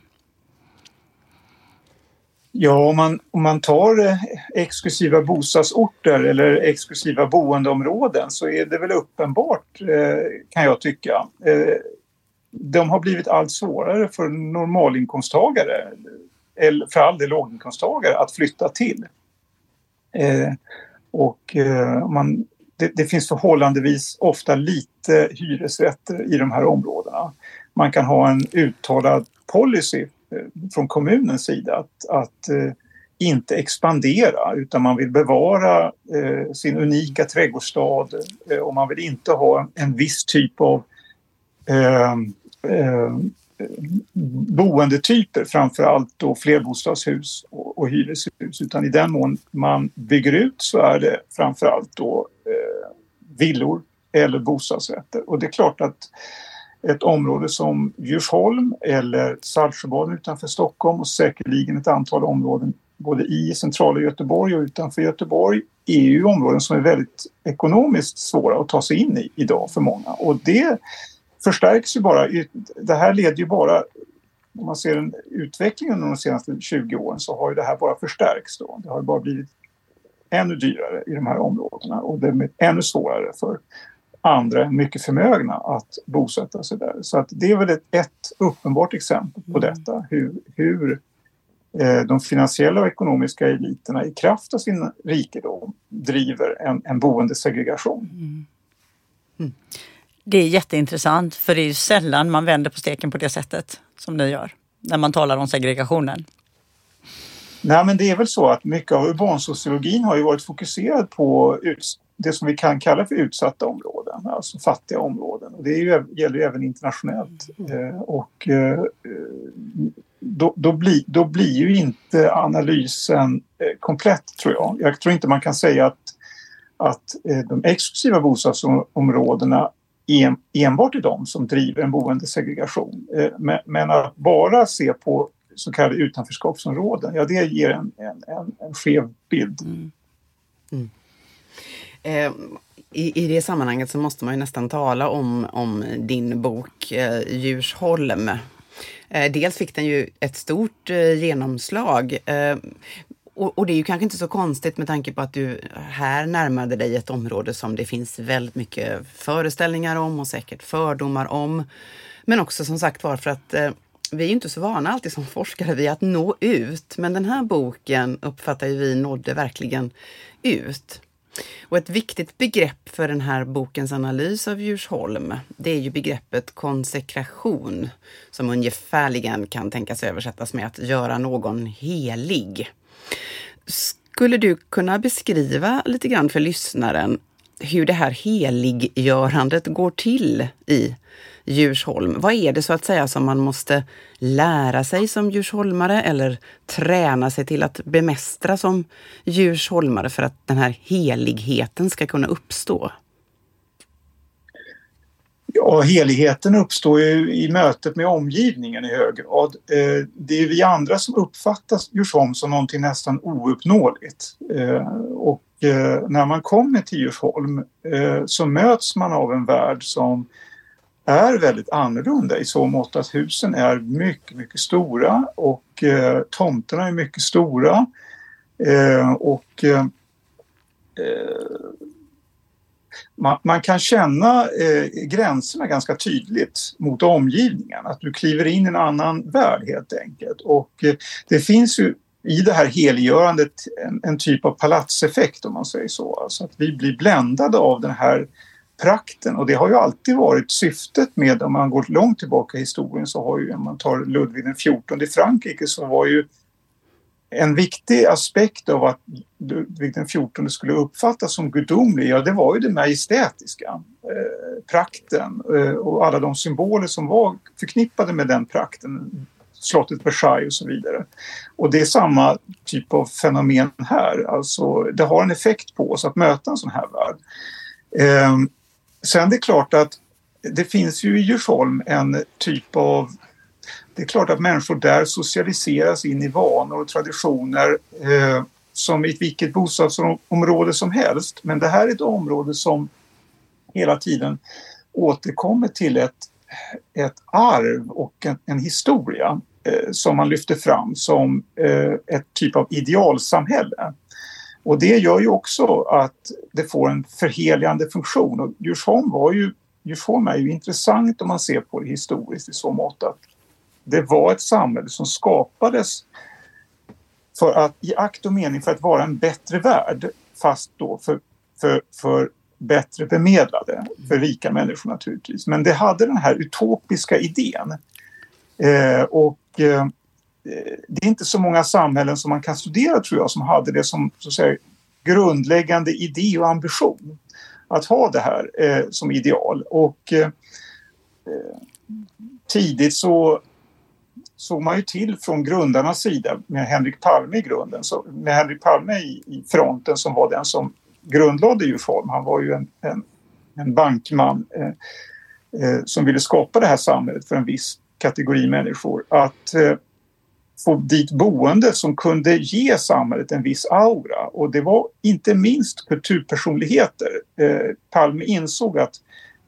Ja, om man, om man tar eh, exklusiva bostadsorter eller exklusiva boendeområden så är det väl uppenbart, eh, kan jag tycka. Eh, de har blivit allt svårare för normalinkomsttagare, eller för all del låginkomsttagare, att flytta till. Och man, det, det finns förhållandevis ofta lite hyresrätter i de här områdena. Man kan ha en uttalad policy Eh, från kommunens sida att, att eh, inte expandera utan man vill bevara eh, sin unika trädgårdsstad eh, och man vill inte ha en viss typ av eh, eh, boendetyper, framförallt då flerbostadshus och, och hyreshus. Utan i den mån man bygger ut så är det framförallt då eh, villor eller bostadsrätter. Och det är klart att ett område som Djursholm eller Saltsjöbaden utanför Stockholm och säkerligen ett antal områden både i centrala Göteborg och utanför Göteborg e är ju områden som är väldigt ekonomiskt svåra att ta sig in i idag för många. Och det förstärks ju bara. Det här leder ju bara om man ser en utveckling under de senaste 20 åren så har ju det här bara förstärkts. Då. Det har bara blivit ännu dyrare i de här områdena och det är ännu svårare för andra mycket förmögna att bosätta sig där. Så att det är väl ett, ett uppenbart exempel på mm. detta, hur, hur eh, de finansiella och ekonomiska eliterna i kraft av sin rikedom driver en, en boendesegregation. Mm. Mm. Det är jätteintressant för det är ju sällan man vänder på steken på det sättet som ni gör när man talar om segregationen. Nej, men det är väl så att mycket av urbansociologin har ju varit fokuserad på det som vi kan kalla för utsatta områden, alltså fattiga områden. Och det ju, gäller ju även internationellt. Eh, och eh, då, då, blir, då blir ju inte analysen eh, komplett, tror jag. Jag tror inte man kan säga att, att eh, de exklusiva bostadsområdena en, enbart är de som driver en boendesegregation. Eh, men, men att bara se på så kallade utanförskapsområden, ja det ger en, en, en, en skev bild. Mm. Mm. Eh, i, I det sammanhanget så måste man ju nästan tala om, om din bok eh, Djursholm. Eh, dels fick den ju ett stort eh, genomslag. Eh, och, och, det är ju kanske inte så konstigt med tanke på att du här närmade dig ett område som det finns väldigt mycket föreställningar om och säkert fördomar om. Men också som sagt var för att eh, vi är inte så vana alltid som forskare vid att nå ut. Men den här boken uppfattar vi nådde verkligen ut. Och ett viktigt begrepp för den här bokens analys av Djursholm, det är ju begreppet konsekration, som ungefärligen kan tänkas översättas med att göra någon helig. Skulle du kunna beskriva lite grann för lyssnaren hur det här heliggörandet går till i Djursholm. Vad är det så att säga som man måste lära sig som djursholmare eller träna sig till att bemästra som djursholmare för att den här heligheten ska kunna uppstå? Ja, heligheten uppstår ju i mötet med omgivningen i hög grad. Eh, det är vi andra som uppfattar Djursholm som någonting nästan ouppnåeligt. Eh, och eh, när man kommer till Djursholm så möts man av en värld som är väldigt annorlunda i så mått att husen är mycket, mycket stora och eh, tomterna är mycket stora. Eh, och eh, eh, man, man, kan känna eh, gränserna ganska tydligt mot omgivningen. Att du kliver in i en annan värld helt enkelt. Och eh, det finns ju i det här helgörandet en, en, typ av palatseffekt om man säger så. Alltså att vi blir bländade av den här prakten och det har ju alltid varit syftet med, om man går långt tillbaka i historien så har ju, om man tar Ludvig XIV i Frankrike så var ju en viktig aspekt av att Ludvig XIV skulle uppfattas som gudomlig, ja det var ju det majestätiska, eh, prakten eh, och alla de symboler som var förknippade med den prakten, slottet Versailles och så vidare. Och det är samma typ av fenomen här, alltså det har en effekt på oss att möta en sån här värld. Eh, Sen det är klart att det finns ju i Djursholm en typ av det är klart att människor där socialiseras in i vanor och traditioner eh, som i vilket bostadsområde som helst. Men det här är ett område som hela tiden återkommer till ett, ett arv och en, en historia eh, som man lyfter fram som eh, ett typ av idealsamhälle. Och det gör ju också att det får en förheligande funktion. Och Djursholm, var ju, Djursholm är ju intressant om man ser på det historiskt i så mått att det var ett samhälle som skapades för att, i akt och mening för att vara en bättre värld fast då för, för, för bättre bemedlade, för rika människor naturligtvis. Men det hade den här utopiska idén. Eh, och Eh, det är inte så många samhällen som man kan studera tror jag som hade det som så att säga, grundläggande idé och ambition. Att ha det här eh, som ideal. Och eh, eh tidigt så såg man ju till från grundarnas sida med Henrik Palme i grunden, så, med Henrik Palme i, i fronten som var den som grundlade Djursholm. Han var ju en, en, en bankman eh, eh, som ville skapa det här samhället för en viss kategori människor. Att eh, få dit boende som kunde ge samhället en viss aura. Och det var inte minst kulturpersonligheter. Eh, Palme insåg att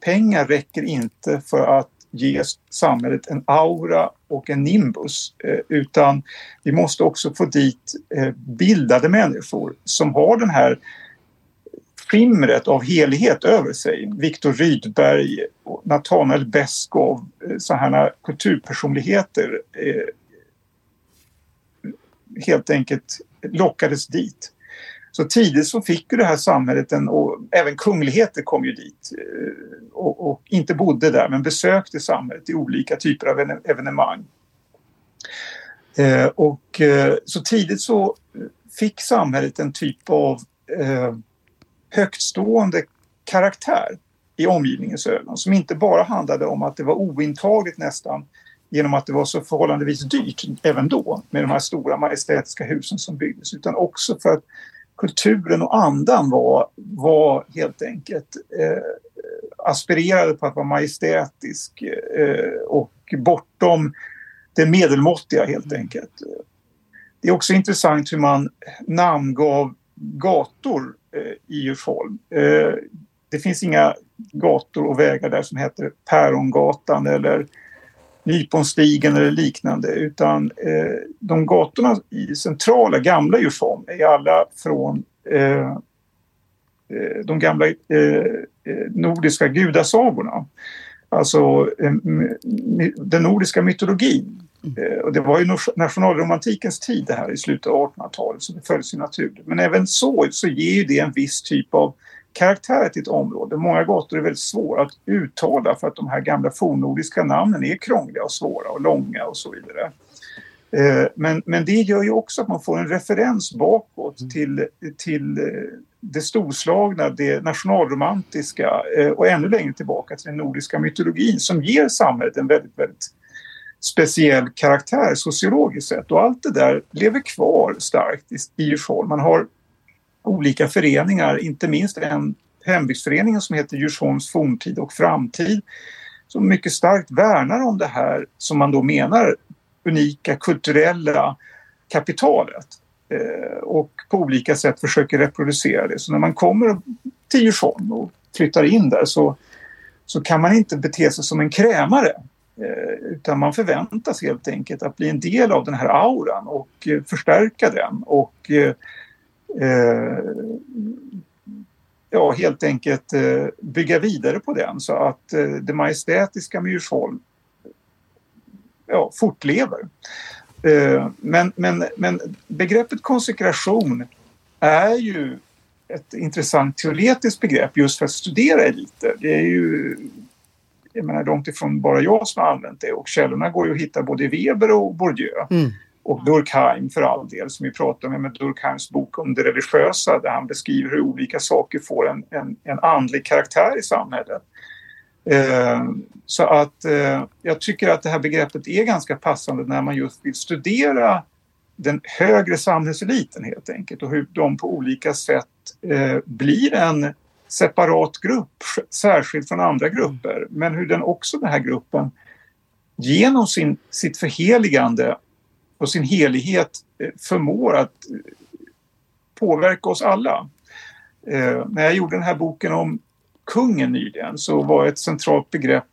pengar räcker inte för att ge samhället en aura och en nimbus eh, utan vi måste också få dit eh, bildade människor som har den här skimret av helighet över sig. Viktor Rydberg, Nathanael Beskow, eh, sådana kulturpersonligheter eh, helt enkelt lockades dit. Så tidigt så fick ju det här samhället, en, och även kungligheter kom ju dit eh, och, och, inte bodde där men besökte samhället i olika typer av evenemang. Eh, och eh, så tidigt så fick samhället en typ av eh, högtstående karaktär i omgivningens ögon som inte bara handlade om att det var ointagligt nästan genom att det var så förhållandevis dyrt även då med de här stora majestätiska husen som byggdes utan också för att kulturen och andan var, var helt enkelt eh, aspirerade på att vara majestätisk eh, och bortom det medelmåttiga helt enkelt. Det är också intressant hur man namngav gator eh, i Djursholm. Eh, det finns inga gator och vägar där som heter Pärongatan eller Nyponstigen eller liknande utan eh, de gatorna i centrala gamla Djursholm är alla från eh, eh de gamla eh, eh, nordiska gudasagorna. Alltså den nordiska mytologin. Mm. Och det var ju nationalromantikens tid det här i slutet av 1800-talet så det föll sig naturligt. Men även så, så ger ju det en viss typ av karaktär till ett område. Många gator är väldigt svåra att uttala för att de här gamla fornnordiska namnen är krångliga och svåra och långa och så vidare. Eh, men, men det gör ju också att man får en referens bakåt mm. till, till eh, det storslagna, det nationalromantiska eh, och ännu längre tillbaka till den nordiska mytologin som ger samhället en väldigt, väldigt speciell karaktär sociologiskt sett. Och allt det där lever kvar starkt i Djursholm. Man har olika föreningar, inte minst en hembygdsförening som heter Djursholms forntid och framtid som mycket starkt värnar om det här som man då menar unika kulturella kapitalet eh, och på olika sätt försöker reproducera det. Så när man kommer till Djursholm och flyttar in där så, så kan man inte bete sig som en krämare eh, utan man förväntas helt enkelt att bli en del av den här auran och eh, förstärka den och Eh, ja, helt enkelt eh, bygga vidare på den så att eh, det majestätiska med Djursholm ja, fortlever. Eh, men, men, men begreppet konsekration är ju ett intressant teoretiskt begrepp just för att studera eliter. Det är ju jag menar, långt ifrån bara jag som har använt det och källorna går ju att hitta både i Weber och Bourdieu. Mm och Durkheim för all del som vi pratar med med Durkheims bok om det religiösa där han beskriver hur olika saker får en, en, en andlig karaktär i samhället. Eh, så att eh, jag tycker att det här begreppet är ganska passande när man just vill studera den högre samhällseliten helt enkelt och hur de på olika sätt eh, blir en separat grupp, särskilt från andra grupper, men hur den också den här gruppen genom sin, sitt förheligande och sin helighet eh, förmår att eh, påverka oss alla. Eh, när jag gjorde den här boken om kungen nyligen så var ett centralt begrepp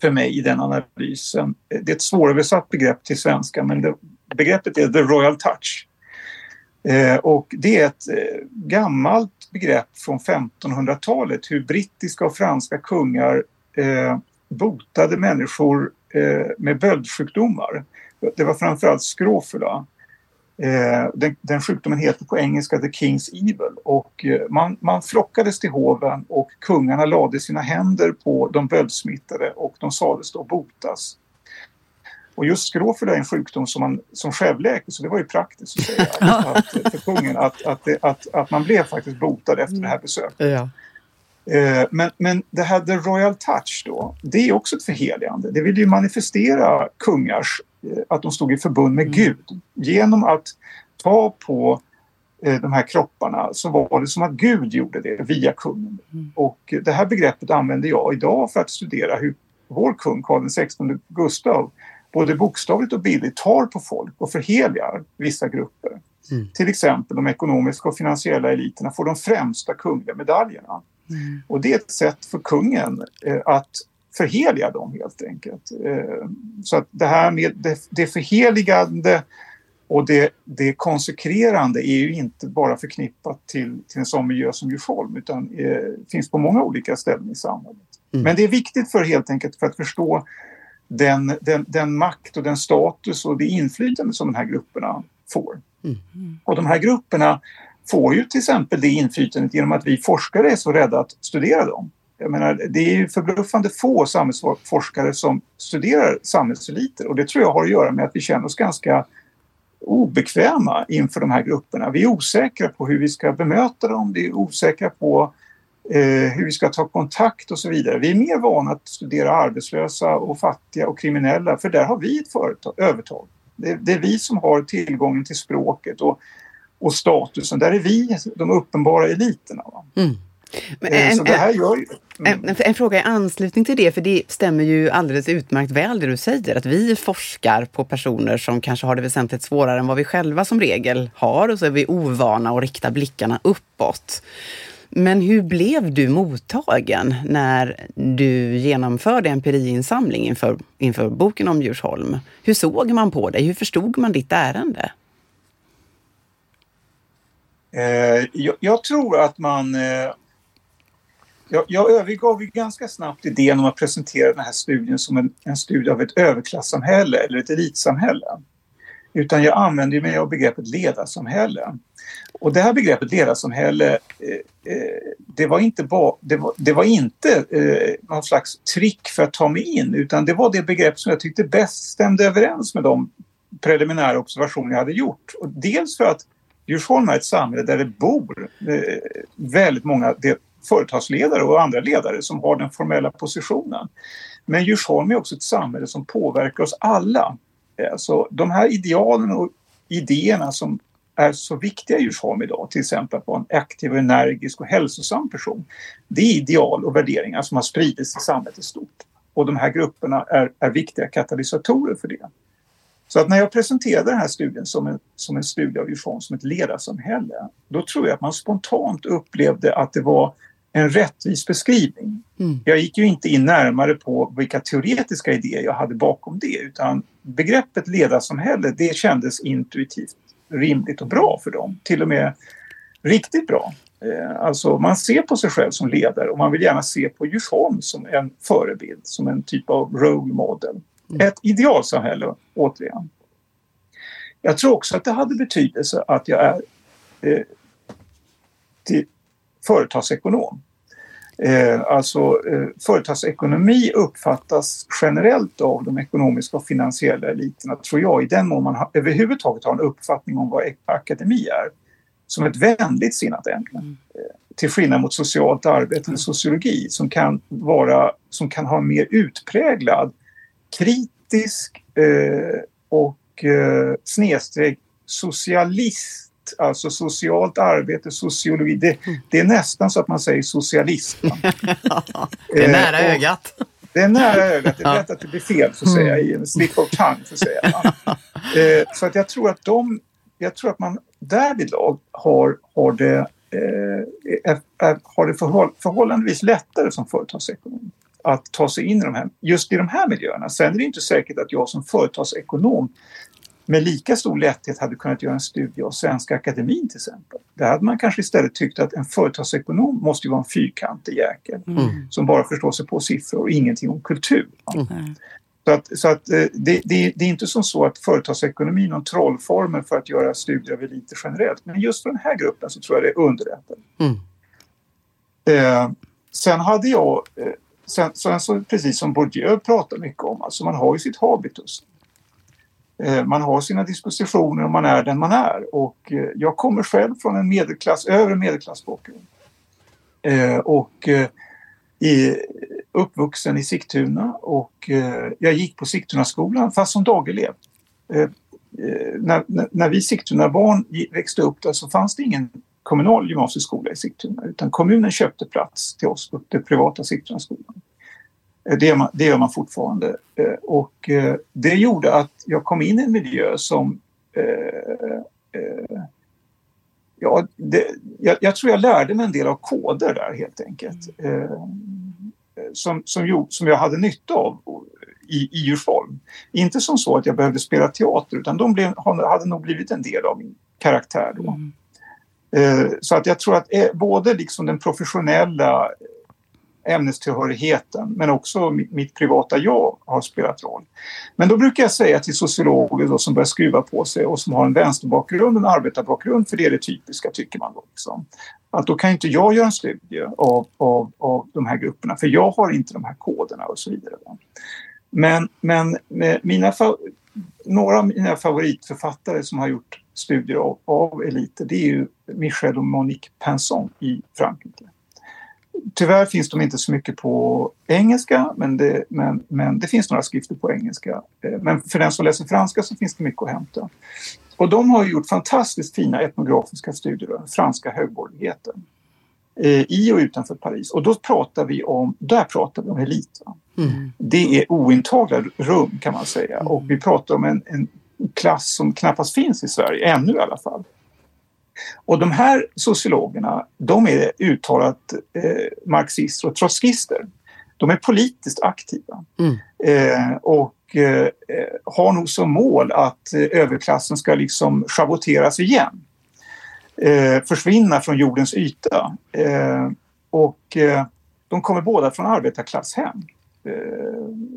för mig i den analysen. Eh, det är ett svåröversatt begrepp till svenska men det, begreppet är the royal touch. Eh, och det är ett eh, gammalt begrepp från 1500-talet hur brittiska och franska kungar eh, botade människor med böldsjukdomar. Det var framförallt skråfula. Eh, den, den, sjukdomen heter på engelska The King's Evil och eh, man, man flockades till hoven och kungarna lade sina händer på de böldsmittade och de sades då botas. Och just skråfula är en sjukdom som, man, som självläker så det var ju praktiskt att säga att, för kungen att, att, att, att, man blev faktiskt botad efter det här besöket. Ja. Eh, men, men det här The Royal Touch då, det är också ett förheligande. Det vill ju manifestera kungars att de stod i förbund med mm. Gud. Genom att ta på eh, de här kropparna så var det som att Gud gjorde det via kungen. Mm. Och det här begreppet använder jag idag för att studera hur vår kung Karl XVI Gustav både bokstavligt och bildligt tar på folk och förheligar vissa grupper. Mm. Till exempel de ekonomiska och finansiella eliterna får de främsta kungliga medaljerna. Mm. Och det är ett sätt för kungen eh, att förheliga dem helt enkelt. Eh, så att det här med det, det förheligande och det, det konsekrerande är ju inte bara förknippat till, till en sån miljö som Djursholm utan eh, finns på många olika ställen i samhället. Mm. Men det är viktigt för helt enkelt för att förstå den, den, den makt och den status och det inflytande som de här grupperna får. Mm. Och de här grupperna får ju till exempel det inflytandet genom att vi forskare är så rädda att studera dem. Jag menar, det är ju förbluffande få samhällsforskare som studerar samhällseliter och det tror jag har att göra med att vi känner oss ganska obekväma inför de här grupperna. Vi är osäkra på hur vi ska bemöta dem, vi är osäkra på eh, hur vi ska ta kontakt och så vidare. Vi är mer vana att studera arbetslösa och fattiga och kriminella för där har vi ett företag, övertag. Det, det är vi som har tillgången till språket och, och statusen. Där är vi de uppenbara eliterna. Mm. Men, eh, så det här gör ju... Mm. En, en, fråga i anslutning till det, för det stämmer ju alldeles utmärkt väl det du säger, att vi forskar på personer som kanske har det väsentligt svårare än vad vi själva som regel har och så är vi ovana att rikta blickarna uppåt. Men hur blev du mottagen när du genomförde empiriinsamling inför, inför boken om Djursholm? Hur såg man på dig? Hur förstod man ditt ärende? Eh, jag, jag, tror att man eh, jag, jag övergav ju ganska snabbt idén om att presentera den här studien som en, en studie av ett överklassamhälle eller ett elitsamhälle. Utan jag använde mig av begreppet ledarsamhälle. Och det här begreppet ledarsamhälle, eh, eh, det var inte, ba, det var, det var inte eh, någon slags trick för att ta mig in utan det var det begrepp som jag tyckte bäst stämde överens med de preliminära observationer jag hade gjort. Och dels för att Djursholm är ett samhälle där det bor eh, väldigt många företagsledare och andra ledare som har den formella positionen. Men Djursholm är också ett samhälle som påverkar oss alla. Alltså, de här idealen och idéerna som är så viktiga i Djursholm idag, till exempel att vara en aktiv, energisk och hälsosam person. Det är ideal och värderingar som har spridits i samhället i stort. Och de här grupperna är, är viktiga katalysatorer för det. Så att när jag presenterade den här studien som en, som en studie av Djursholm som ett ledarsamhälle, då tror jag att man spontant upplevde att det var en rättvis beskrivning. Mm. Jag gick ju inte in närmare på vilka teoretiska idéer jag hade bakom det utan begreppet ledarsamhälle det kändes intuitivt rimligt och bra för dem. Till och med riktigt bra. Eh, alltså man ser på sig själv som ledare och man vill gärna se på Djursholm som en förebild, som en typ av role model. Mm. Ett idealsamhälle, återigen. Jag tror också att det hade betydelse att jag är eh, till företagsekonom. Eh, alltså eh, företagsekonomi uppfattas generellt av de ekonomiska och finansiella eliterna, tror jag, i den mån man ha, överhuvudtaget har en uppfattning om vad akademi är, som ett vänligt sinnat ämne. Mm. Eh, till skillnad mot socialt arbete eller sociologi som kan, vara, som kan ha en mer utpräglad kritisk eh, och eh, snedstreck socialist alltså socialt arbete, sociologi. Det, det, är nästan så att man säger socialist. det är nära eh, ögat. Det är nära ögat. Det är lätt att det blir fel, så att säga, i en slip of tongue. Så, att säga. Eh, så att jag tror att de, jag tror att man därvidlag har, har det, eh, är, har det förhåll, förhållandevis lättare som företagsekonom att ta sig in i de här, just i de här miljöerna. Sen är det inte säkert att jag som företagsekonom med lika stor lätthet hade kunnat göra en studie av Svenska Akademin till exempel. Där hade man kanske istället tyckt att en företagsekonom måste ju vara en fyrkantig jäkel mm. som bara förstår sig på siffror och ingenting om kultur. Mm. Så att, så att eh, det, det, det, är inte som så att företagsekonomi är någon trollformel för att göra studier av eliter generellt. Men just för den här gruppen så tror jag det underlättar. Mm. Eh, sen hade jag, eh, sen, sen så, precis som Bourdieu pratar mycket om, alltså man har ju sitt habitus. Eh, man har sina dispositioner och man är den man är. Och eh, jag kommer själv från en medelklass, övre medelklassbakgrund. Eh, och i, uppvuxen i Sigtuna och jag gick på Sigtunaskolan fast som dagelev. När, när vi Sigtuna-barn växte upp där så fanns det ingen kommunal gymnasieskola i Sigtuna utan kommunen köpte plats till oss på den privata Sigtunaskolan. Eh, det gör, man, det gör man fortfarande. Eh, och eh, det gjorde att jag kom in i en miljö som... ja, det, jag, jag, tror jag lärde mig en del av koder där helt enkelt. som, som, som jag hade nytta av i, i Djursholm. Inte som så att jag behövde spela teater utan de blev, hade nog blivit en del av min karaktär då. Mm. Så att jag tror att både liksom den professionella ämnestillhörigheten men också mitt privata jag har spelat roll. Men då brukar jag säga till sociologer då, som börjar skruva på sig och som har en vänsterbakgrund en arbetarbakgrund, för det är det typiska tycker man då. Liksom. Att då kan inte jag göra en studie av, av, av de här grupperna för jag har inte de här koderna och så vidare. Men, men eh, mina, några av mina favoritförfattare som har gjort studier av, av eliter det är ju Michel och Monique Pinson i Frankrike. Tyvärr finns de inte så mycket på engelska men det, men, men det finns några skrifter på engelska. Eh, men för den som läser franska så finns det mycket att hämta. Och de har gjort fantastiskt fina etnografiska studier av den franska högborgerligheten eh, i och utanför Paris. Och då pratar vi om, där pratar vi om elit. Mm. Det är ointagliga rum kan man säga och vi pratar om en, en klass som knappast finns i Sverige, ännu i alla fall. Och de här sociologerna, de är uttalat eh, marxister och trotskister. De är politiskt aktiva mm. eh, och eh, har nog som mål att eh, överklassen ska liksom schavoteras igen. Eh, försvinna från jordens yta. Eh, och de kommer båda från arbetarklasshem.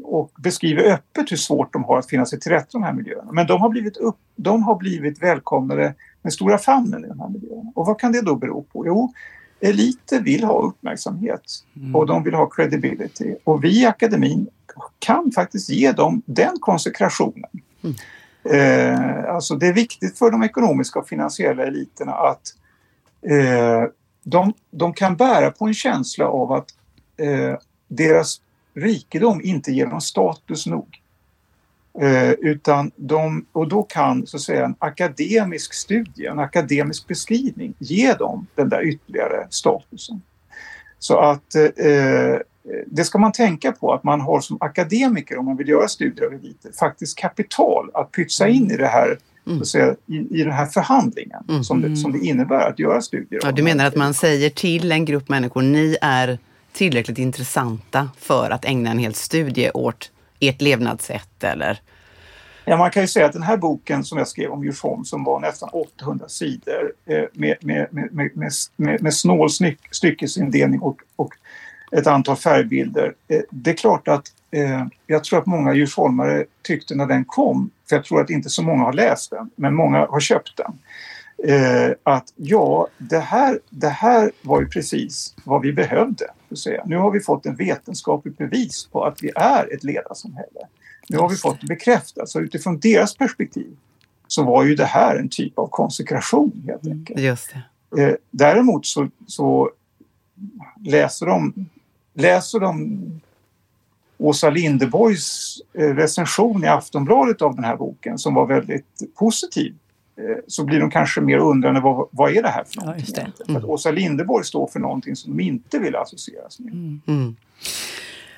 Och beskriver öppet hur svårt de har att finna sig till rätta i de här miljöerna. Men de har blivit, upp, de har blivit välkomnade med stora famnen i de här miljöerna. Och vad kan det då bero på? Jo, eliter vill ha uppmärksamhet mm. och de vill ha credibility. Och vi i akademin kan faktiskt ge dem den konsekrationen. Mm. Eh, alltså det är viktigt för de ekonomiska och finansiella eliterna att eh, de, de kan bära på en känsla av att eh, deras rikedom inte ger dem status nog. Eh, utan de, och då kan så att säga en akademisk studie, en akademisk beskrivning ge dem den där ytterligare statusen. Så att eh, det ska man tänka på att man har som akademiker om man vill göra studier av eliter faktiskt kapital att pytsa in i det här Mm. Säga, i, i den här förhandlingen mm. som, det, som det innebär att göra studier. Ja, du menar att man säger till en grupp människor, ni är tillräckligt intressanta för att ägna en hel studie åt ert levnadssätt eller? Ja, man kan ju säga att den här boken som jag skrev om Djursholm som var nästan 800 sidor eh, med, med, med, med, med, med snål styckesindelning och, och ett antal färgbilder. Eh, det är klart att eh, jag tror att många djursholmare tyckte när den kom, för jag tror att inte så många har läst den, men många har köpt den eh, att ja, det här, det här var ju precis vad vi behövde. Säga. Nu har vi fått en vetenskaplig bevis på att vi är ett ledarsamhälle. Nu har vi fått det bekräftat. Så utifrån deras perspektiv så var ju det här en typ av konsekration helt enkelt. Just eh, däremot så, så, läser de, läser de Åsa Linderborgs eh, recension i Aftonbladet av den här boken som var väldigt positiv så blir de kanske mer undrande vad, vad är det här för någonting? Ja, det. Mm. För att Åsa Linderborg står för någonting som de inte vill associeras med. Mm. Mm.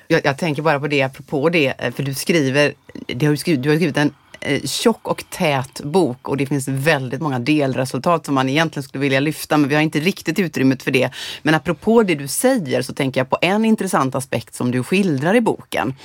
Jag, jag, tänker bara på det apropå det, eh, för du skriver, det har skrivit, du har skrivit en eh, Eh, tjock och tät bok och det finns väldigt många delresultat som man egentligen skulle vilja lyfta men vi har inte riktigt utrymmet för det. Men apropå det du säger så tänker jag på en intressant aspekt som du skildrar i boken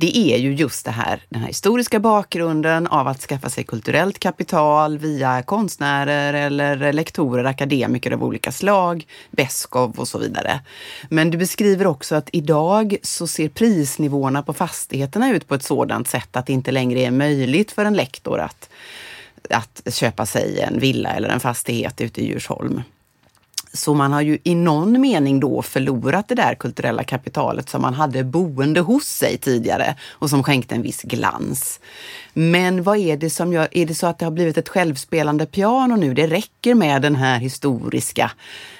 det är ju just det här, den här historiska bakgrunden av att skaffa sig kulturellt kapital via konstnärer eller lektorer, akademiker av olika slag, Beskow och så vidare. Men du beskriver också att idag så ser prisnivåerna på fastigheterna ut på ett sådant sätt att det inte längre är möjligt för en lektor att, att köpa sig en villa eller en fastighet ute i Djursholm. Så man har ju i någon mening då förlorat det där kulturella kapitalet som man hade boende hos sig tidigare och som skänkte en viss glans. Men vad är det som gör, är det så att det har blivit ett självspelande piano nu? Det räcker med den här historiska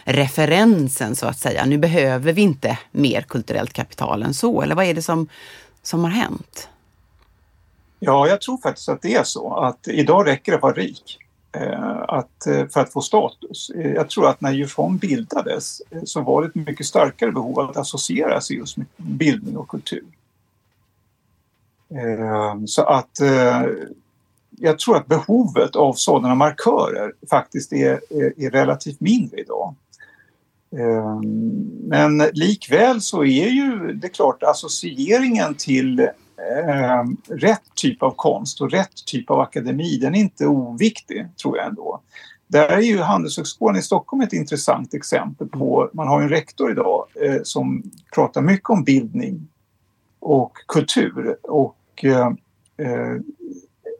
referensen så att säga. Nu behöver vi inte mer kulturellt kapital än så. Eller vad är det som, som har hänt? Ja, jag tror faktiskt att det är så att idag räcker det att vara rik. Eh, att, eh, för att få status. Eh, jag tror att när Djursholm bildades eh, så var det ett mycket starkare behov att associera sig just med bildning och kultur. Så att jag tror att behovet av sådana markörer faktiskt är, är, är relativt mindre idag. Men likväl så är ju det klart associeringen till eh, rätt typ av konst och rätt typ av akademi, den är inte oviktig tror jag ändå. Där är ju Handelshögskolan i Stockholm ett intressant exempel på, man har en rektor idag eh, som pratar mycket om bildning och kultur och eh, eh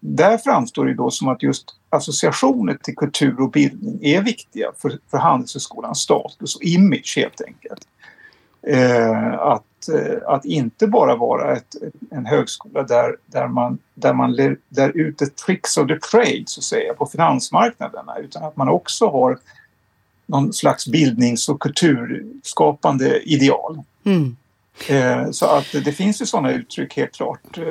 där framstår det då som att just associationer till kultur och bildning är viktiga för, för Handelshögskolans status och image helt enkelt. Eh, att, Eh, att inte bara vara ett, en högskola där, där man, där man lär ut the tricks of the trade så att säga på finansmarknaderna utan att man också har någon slags bildnings och kulturskapande ideal. Mm. Eh, så att det finns ju sådana uttryck helt klart eh,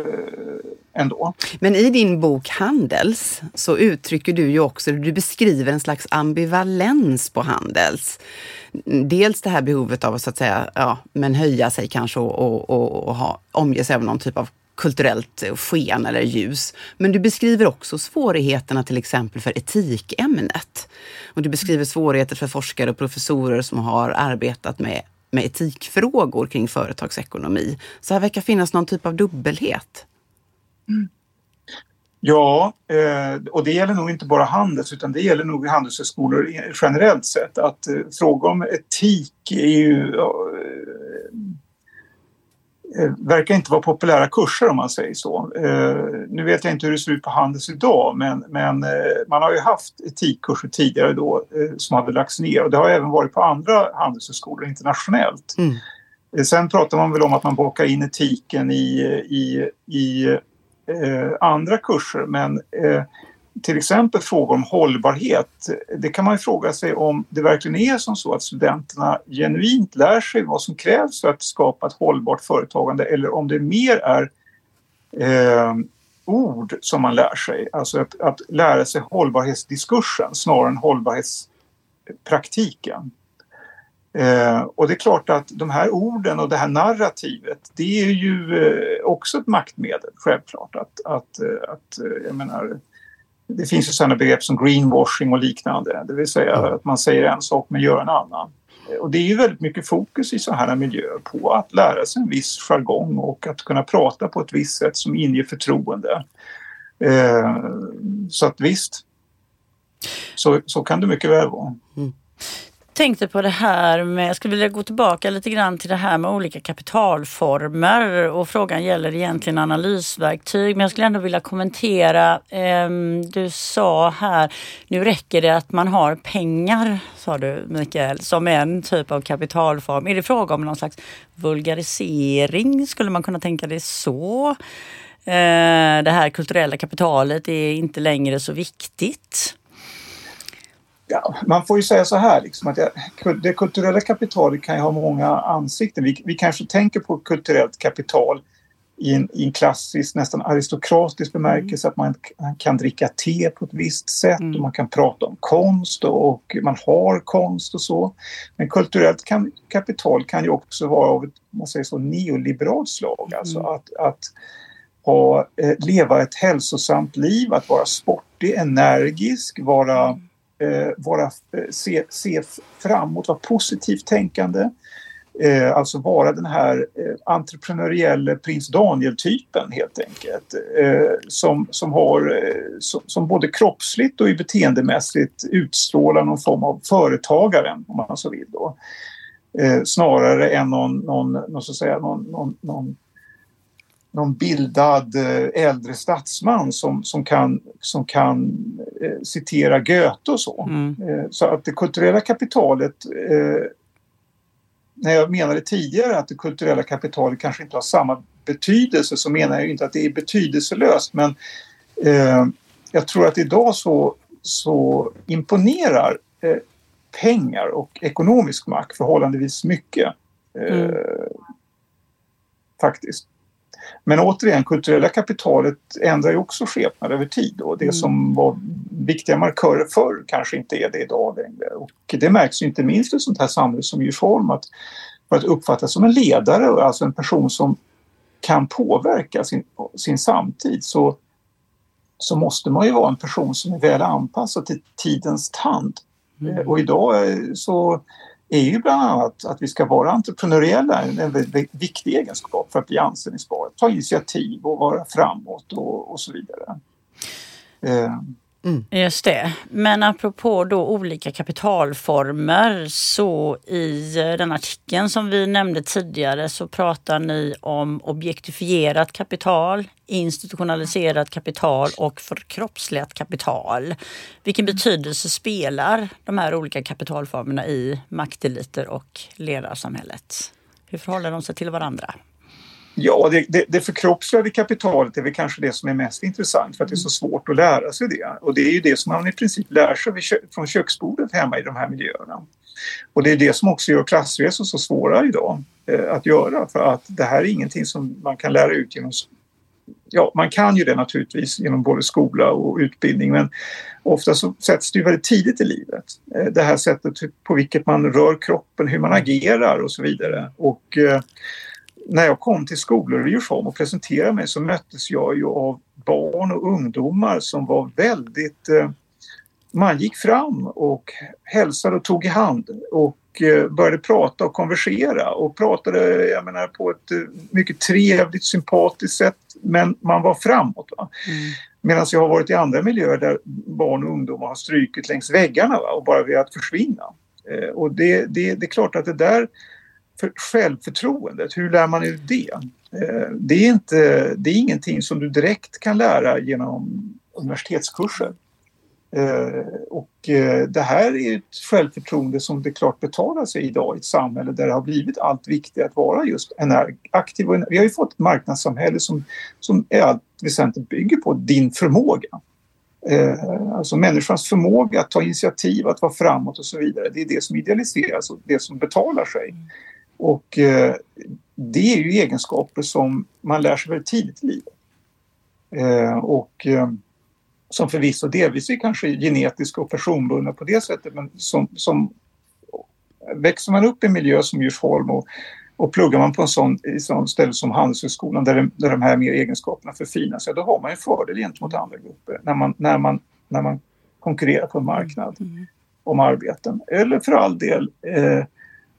ändå. Men i din bok Handels så uttrycker du ju också, du beskriver en slags ambivalens på Handels. Dels det här behovet av att så att säga, ja, men höja sig kanske och, och, och, och ha, omge sig av någon typ av kulturellt sken eller ljus. Men du beskriver också svårigheterna till exempel för etikämnet. Och du beskriver svårigheter för forskare och professorer som har arbetat med med etikfrågor kring företagsekonomi. Så här verkar finnas någon typ av dubbelhet. Mm. Ja, eh, och det gäller nog inte bara Handels utan det gäller nog handelshögskolor generellt sett att eh, fråga om etik är ju verkar inte vara populära kurser om man säger så. Eh, nu vet jag inte hur det ser ut på Handels idag men, men eh, man har ju haft etikkurser tidigare då som hade lagts ner och det har även varit på andra handelshögskolor internationellt. Mm. Sen pratar man väl om att man bakar in etiken i, i, i eh, andra kurser men eh, till exempel frågor om hållbarhet. Det kan man ju fråga sig om det verkligen är som så att studenterna genuint lär sig vad som krävs för att skapa ett hållbart företagande eller om det mer är eh, ord som man lär sig. Alltså att, att lära sig hållbarhetsdiskursen snarare än hållbarhetspraktiken. Eh, och det är klart att de här orden och det här narrativet det är ju eh, också ett maktmedel självklart. Att, att, eh, att, eh, jag menar, det finns ju sådana begrepp som greenwashing och liknande, det vill säga att man säger en sak men gör en annan. Och det är ju väldigt mycket fokus i sådana här miljöer på att lära sig en viss jargong och att kunna prata på ett visst sätt som inger förtroende. Eh, så att visst, så, så kan det mycket väl vara. Mm tänkte på det här med, jag skulle vilja gå tillbaka lite grann till det här med olika kapitalformer och frågan gäller egentligen analysverktyg. Men jag skulle ändå vilja kommentera, eh, du sa här, nu räcker det att man har pengar, sa du Mikael, som en typ av kapitalform. Är det fråga om någon slags vulgarisering? Skulle man kunna tänka det så? Eh, det här kulturella kapitalet är inte längre så viktigt. Ja, man får ju säga så här, liksom, att det kulturella kapitalet kan ju ha många ansikten. Vi, vi kanske tänker på kulturellt kapital i en, i en klassisk, nästan aristokratisk bemärkelse, mm. att man kan dricka te på ett visst sätt mm. och man kan prata om konst och, och, man har konst och så. Men kulturellt kan, kapital kan ju också vara av ett man säger så, neoliberalt slag, alltså mm. att, att ha, eh, leva ett hälsosamt liv, att vara sportig, energisk, vara mm eh, vara, eh, se, se framåt, vara positivt tänkande. Eh, alltså vara den här eh, entreprenöriella prins Daniel-typen helt enkelt. Eh, som, som, har, eh, som, som, både kroppsligt och beteendemässigt utstrålar någon form av företagaren om man så vill. Då. Eh, snarare än någon, någon, någon, så att säga, någon, någon, någon någon bildad eh, äldre statsman som, som kan, som kan eh, citera Goethe och så. Mm. Eh, så att det kulturella kapitalet eh, när jag menade tidigare att det kulturella kapitalet kanske inte har samma betydelse så menar jag inte att det är betydelselöst men eh, jag tror att idag så, så imponerar eh, pengar och ekonomisk makt förhållandevis mycket. Mm. Faktiskt. Men återigen, kulturella kapitalet ändrar ju också skepnad över tid och det mm. som var viktiga markörer förr kanske inte är det idag längre. Och det märks inte minst i sånt här samhälle som Djursholm att för att uppfattas som en ledare, alltså en person som kan påverka sin, sin samtid så, så måste man ju vara en person som är väl anpassad till tidens tand. Mm. Och idag så är ju bland annat att vi ska vara entreprenöriella, en väldigt viktig egenskap för att bli anställningsbara, Ta initiativ och vara framåt och, och så vidare. Eh, Mm. Just det. Men apropå då olika kapitalformer så i eh, den artikeln som vi nämnde tidigare så pratar ni om objektifierat kapital, institutionaliserat kapital och förkroppsligat kapital. Vilken betydelse spelar de här olika kapitalformerna i makteliter och ledarsamhället? Hur förhåller de sig till varandra? Ja, det, det, det förkroppsligade kapitalet är väl kanske det som är mest intressant för att det är så svårt att lära sig det. Och det är ju det som man i princip lär sig från köksbordet hemma i de här miljöerna. Och det är det som också gör klassresor så svåra idag eh, att göra för att det här är ingenting som man kan lära ut genom Ja, man kan ju det naturligtvis genom både skola och utbildning men ofta så sätts det ju väldigt tidigt i livet. Eh, det här sättet på vilket man rör kroppen, hur man agerar och så vidare. Och eh, när jag kom till skolor i Djursholm och presenterade mig så möttes jag ju av barn och ungdomar som var väldigt... Eh, man gick fram och hälsade och tog i hand och eh, började prata och konversera och pratade jag menar, på ett eh, mycket trevligt, sympatiskt sätt men man var framåt. Va? Mm. Medan jag har varit i andra miljöer där barn och ungdomar har strykit längs väggarna va? och bara velat försvinna. Och det, det, det är klart att det där för självförtroendet, hur lär man ut det? Eh, det är, inte, det är ingenting som du direkt kan lära genom universitetskurser. Eh, och eh, det här är ett självförtroende som det klart betalar sig idag i ett samhälle där det har blivit allt viktigare att vara just aktiv. Vi har ju fått ett marknadssamhälle som, som är allt väsentligt bygger på din förmåga. Alltså människans förmåga att ta initiativ, att vara framåt och så vidare. Det är det som idealiseras och det som betalar sig. Och eh, det är ju egenskaper som man lär sig väldigt tidigt i livet. Eh, och eh, som förvisso delvis är kanske genetiska och personbundna på det sättet men som, som växer man upp i en miljö som Djursholm och, och pluggar man på en sån, i sån ställe som Handelshögskolan där, där de här mer egenskaperna förfinas, ja, då har man en fördel gentemot andra grupper när man, när man, när man konkurrerar på en marknad mm. om arbeten. Eller för all del eh,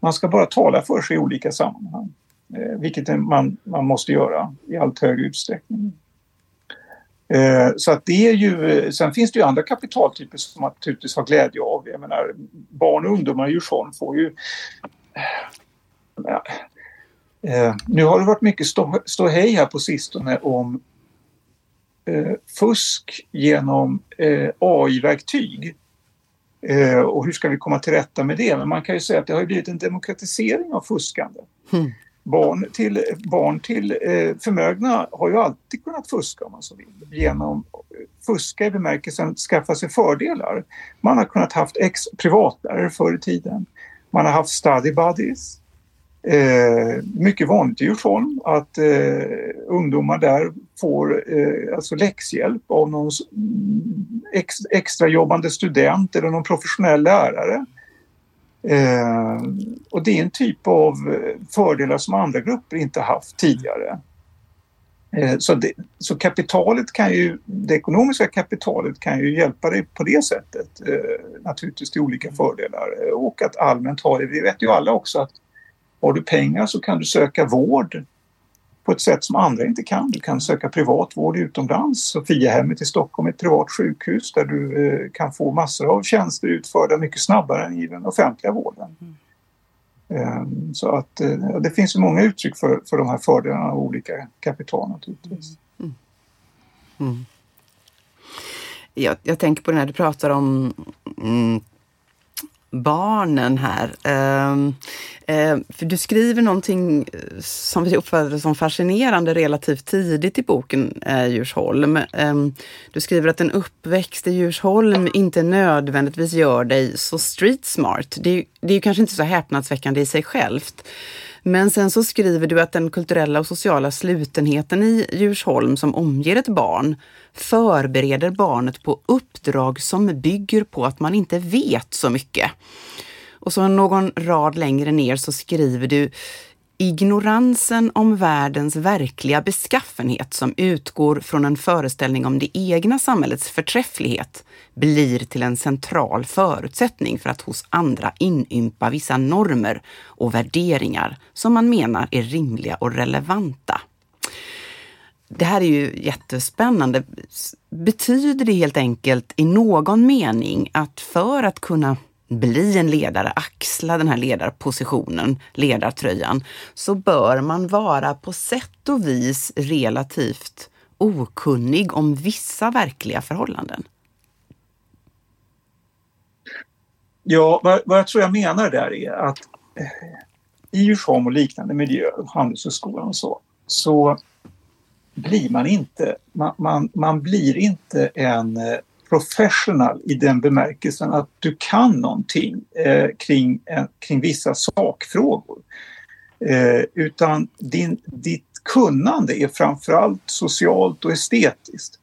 man ska bara tala för sig i olika sammanhang. Eh, vilket man, man måste göra i allt högre utsträckning. Eh, så att det är ju, eh, sen finns det ju andra kapitaltyper som man naturligtvis har glädje av. Jag menar, barn och ungdomar i Djursholm får ju... Ja, eh, nu har det varit mycket stå, ståhej här på sistone om fusk genom AI-verktyg. Eh, och hur ska vi komma till rätta med det? Men man kan ju säga att det har blivit en demokratisering av fuskande. Mm. Barn till, barn till eh, förmögna har ju alltid kunnat fuska om man så vill. Genom fuska i bemärkelsen skaffa sig fördelar. Man har kunnat haft ex privatlärare förr i tiden. Man har haft study buddies. Eh, mycket vanligt i Djursholm att eh, ungdomar där får eh, alltså läxhjälp av någon mm, ex, extrajobbande student eller någon professionell lärare. Eh, och det är en typ av eh, fördelar som andra grupper inte haft tidigare. Eh, så, det, så kapitalet kan ju, det ekonomiska kapitalet kan ju hjälpa dig på det sättet eh, naturligtvis till olika fördelar och att allmänt ha det. Vi vet ju alla också att har du pengar så kan du söka vård på ett sätt som andra inte kan. Du kan söka privat vård utomlands. Sofiahemmet i Stockholm är ett privat sjukhus där du eh, kan få massor av tjänster utförda mycket snabbare än i den offentliga vården. Mm. Så att eh, det finns många uttryck för, för de här fördelarna av olika kapital naturligtvis. Mm. Mm. Jag, jag, tänker på det när du pratar om mm, barnen här. Uh, uh, för du skriver någonting eh, som vi uppfattade som fascinerande relativt tidigt i boken uh, Djursholm. Ehm, du skriver att en uppväxt i Djursholm inte nödvändigtvis gör dig så street smart. Det är, det är ju kanske inte så häpnadsväckande i sig självt. Men sen så skriver du att den kulturella och sociala slutenheten i Djursholm som omger ett barn förbereder barnet på uppdrag som bygger på att man inte vet så mycket. Och så någon rad längre ner så skriver du Ignoransen om världens verkliga beskaffenhet som utgår från en föreställning om det egna samhällets förträfflighet blir till en central förutsättning för att hos andra inympa vissa normer och värderingar som man menar är rimliga och relevanta. Det här är ju jättespännande. Betyder det helt enkelt i någon mening att för att kunna bli en ledare, axla den här ledarpositionen, ledartröjan, så bör man vara på sätt och vis relativt okunnig om vissa verkliga förhållanden? Ja, vad, vad jag tror jag menar där är att eh, i Djursholm och liknande miljöer, Handelshögskolan och så, så blir man inte, man, man, man blir inte en eh, professional i den bemärkelsen att du kan någonting eh, kring, eh, kring vissa sakfrågor. Eh, utan din, ditt kunnande är framförallt socialt och estetiskt.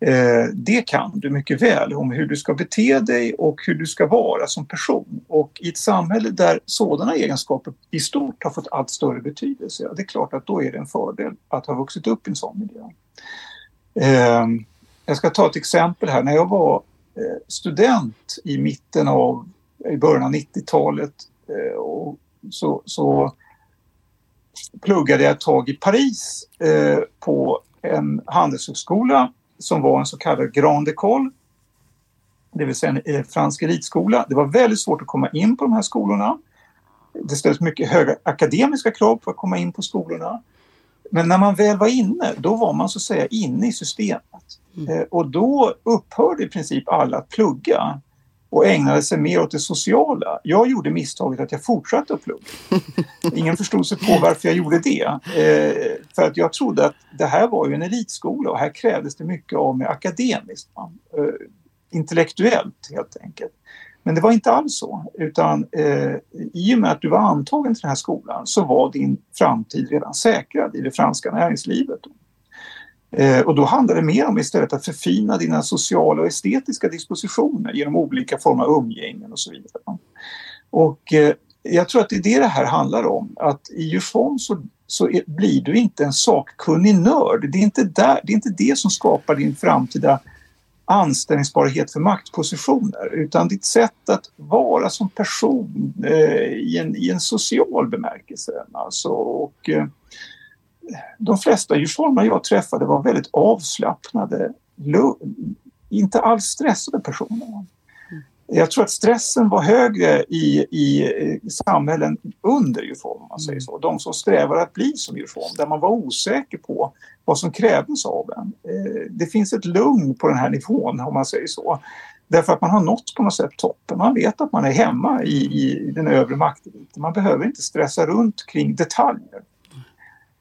Eh, det kan du mycket väl om hur du ska bete dig och hur du ska vara som person. Och i ett samhälle där sådana egenskaper i stort har fått allt större betydelse, ja, det är klart att då är det en fördel att ha vuxit upp i en sån miljö. Eh, jag ska ta ett exempel här. När jag var eh, student i mitten av, i början av 90-talet eh, så, så pluggade jag ett tag i Paris eh, på en handelshögskola som var en så kallad Grande École. Det vill säga en fransk elitskola. Det var väldigt svårt att komma in på de här skolorna. Det ställdes mycket höga akademiska krav för att komma in på skolorna. Men när man väl var inne, då var man så att säga inne i systemet. Mm. Eh, och då upphörde i princip alla att plugga och ägnade sig mer åt det sociala. Jag gjorde misstaget att jag fortsatte att plugga. Ingen förstod sig på varför jag gjorde det. Eh, för att jag trodde att det här var ju en elitskola och här krävdes det mycket av mig akademiskt. Eh, intellektuellt helt enkelt. Men det var inte alls så, utan eh, i och med att du var antagen till den här skolan så var din framtid redan säkrad i det franska näringslivet. Eh, och då handlar det mer om istället att förfina dina sociala och estetiska dispositioner genom olika former av umgängen och så vidare. Och eh, jag tror att det är det det här handlar om, att i Djursholm så, så är, blir du inte en sakkunnig nörd. Det är inte, där, det är inte det som skapar din framtida anställningsbarhet för maktpositioner utan ditt sätt att vara som person eh, i, en, i en social bemärkelse. Alltså, och, eh, de flesta djursholmare jag träffade var väldigt avslappnade, inte alls stressade personer. Jag tror att stressen var högre i, i, samhällen under djurform, om man säger så. De som strävar att bli som djurform, där man var osäker på vad som krävdes av en. Eh, det finns ett lugn på den här nivån, om man säger så. Därför att man har nått på något sätt toppen. Man vet att man är hemma i, i den övre makteliten. Man behöver inte stressa runt kring detaljer.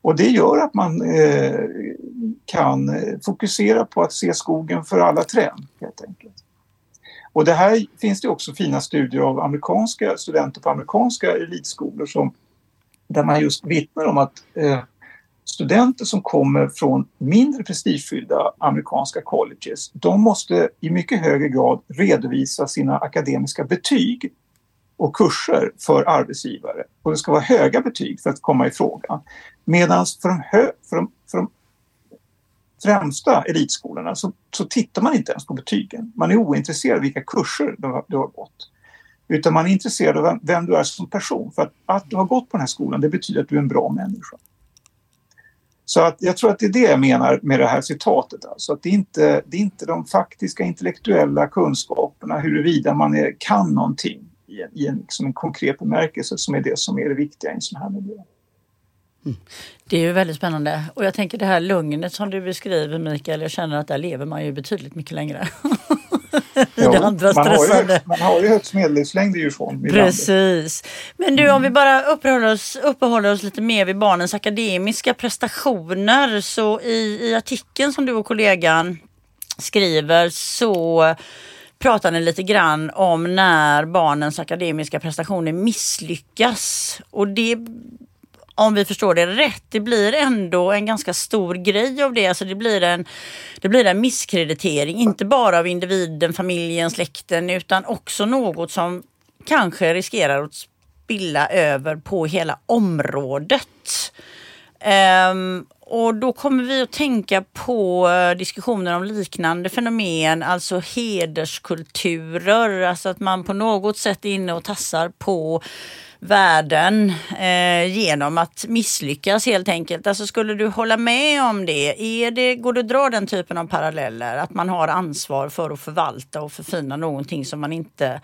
Och det gör att man eh, kan fokusera på att se skogen för alla träd helt enkelt. Och det här finns det också fina studier av amerikanska studenter på amerikanska elitskolor som, där man just vittnar om att eh, studenter som kommer från mindre prestigefyllda amerikanska colleges, de måste i mycket högre grad redovisa sina akademiska betyg och kurser för arbetsgivare. Och det ska vara höga betyg för att komma i fråga. Medan för de, hö, för de, för de främsta elitskolorna så, så, tittar man inte ens på betygen. Man är ointresserad av vilka kurser du har, du har gått. Utan man är intresserad av vem, vem, du är som person. För att, att du har gått på den här skolan det betyder att du är en bra människa. Så att jag tror att det är det jag menar med det här citatet. Alltså att det, är inte, det är inte de faktiska intellektuella kunskaperna huruvida man är, kan någonting i en, i en, liksom en konkret bemärkelse som är det som är det viktiga i en sån här miljö. Mm. Det är ju väldigt spännande och jag tänker det här lugnet som du beskriver Mikael, jag känner att där lever man ju betydligt mycket längre. jo, det andra man, har ju, man har ju högst medellivslängd i djurform. Precis. Men du om vi bara uppehåller oss, uppehåller oss lite mer vid barnens akademiska prestationer så i, i artikeln som du och kollegan skriver så pratade lite grann om när barnens akademiska prestationer misslyckas. Och det om vi förstår det rätt, det blir ändå en ganska stor grej av det. Alltså det, blir en, det blir en misskreditering, inte bara av individen, familjen, släkten utan också något som kanske riskerar att spilla över på hela området. Um, och då kommer vi att tänka på eh, diskussioner om liknande fenomen, alltså hederskulturer, alltså att man på något sätt är inne och tassar på värden eh, genom att misslyckas helt enkelt. Alltså skulle du hålla med om det? Är det? Går det att dra den typen av paralleller? Att man har ansvar för att förvalta och förfina någonting som man inte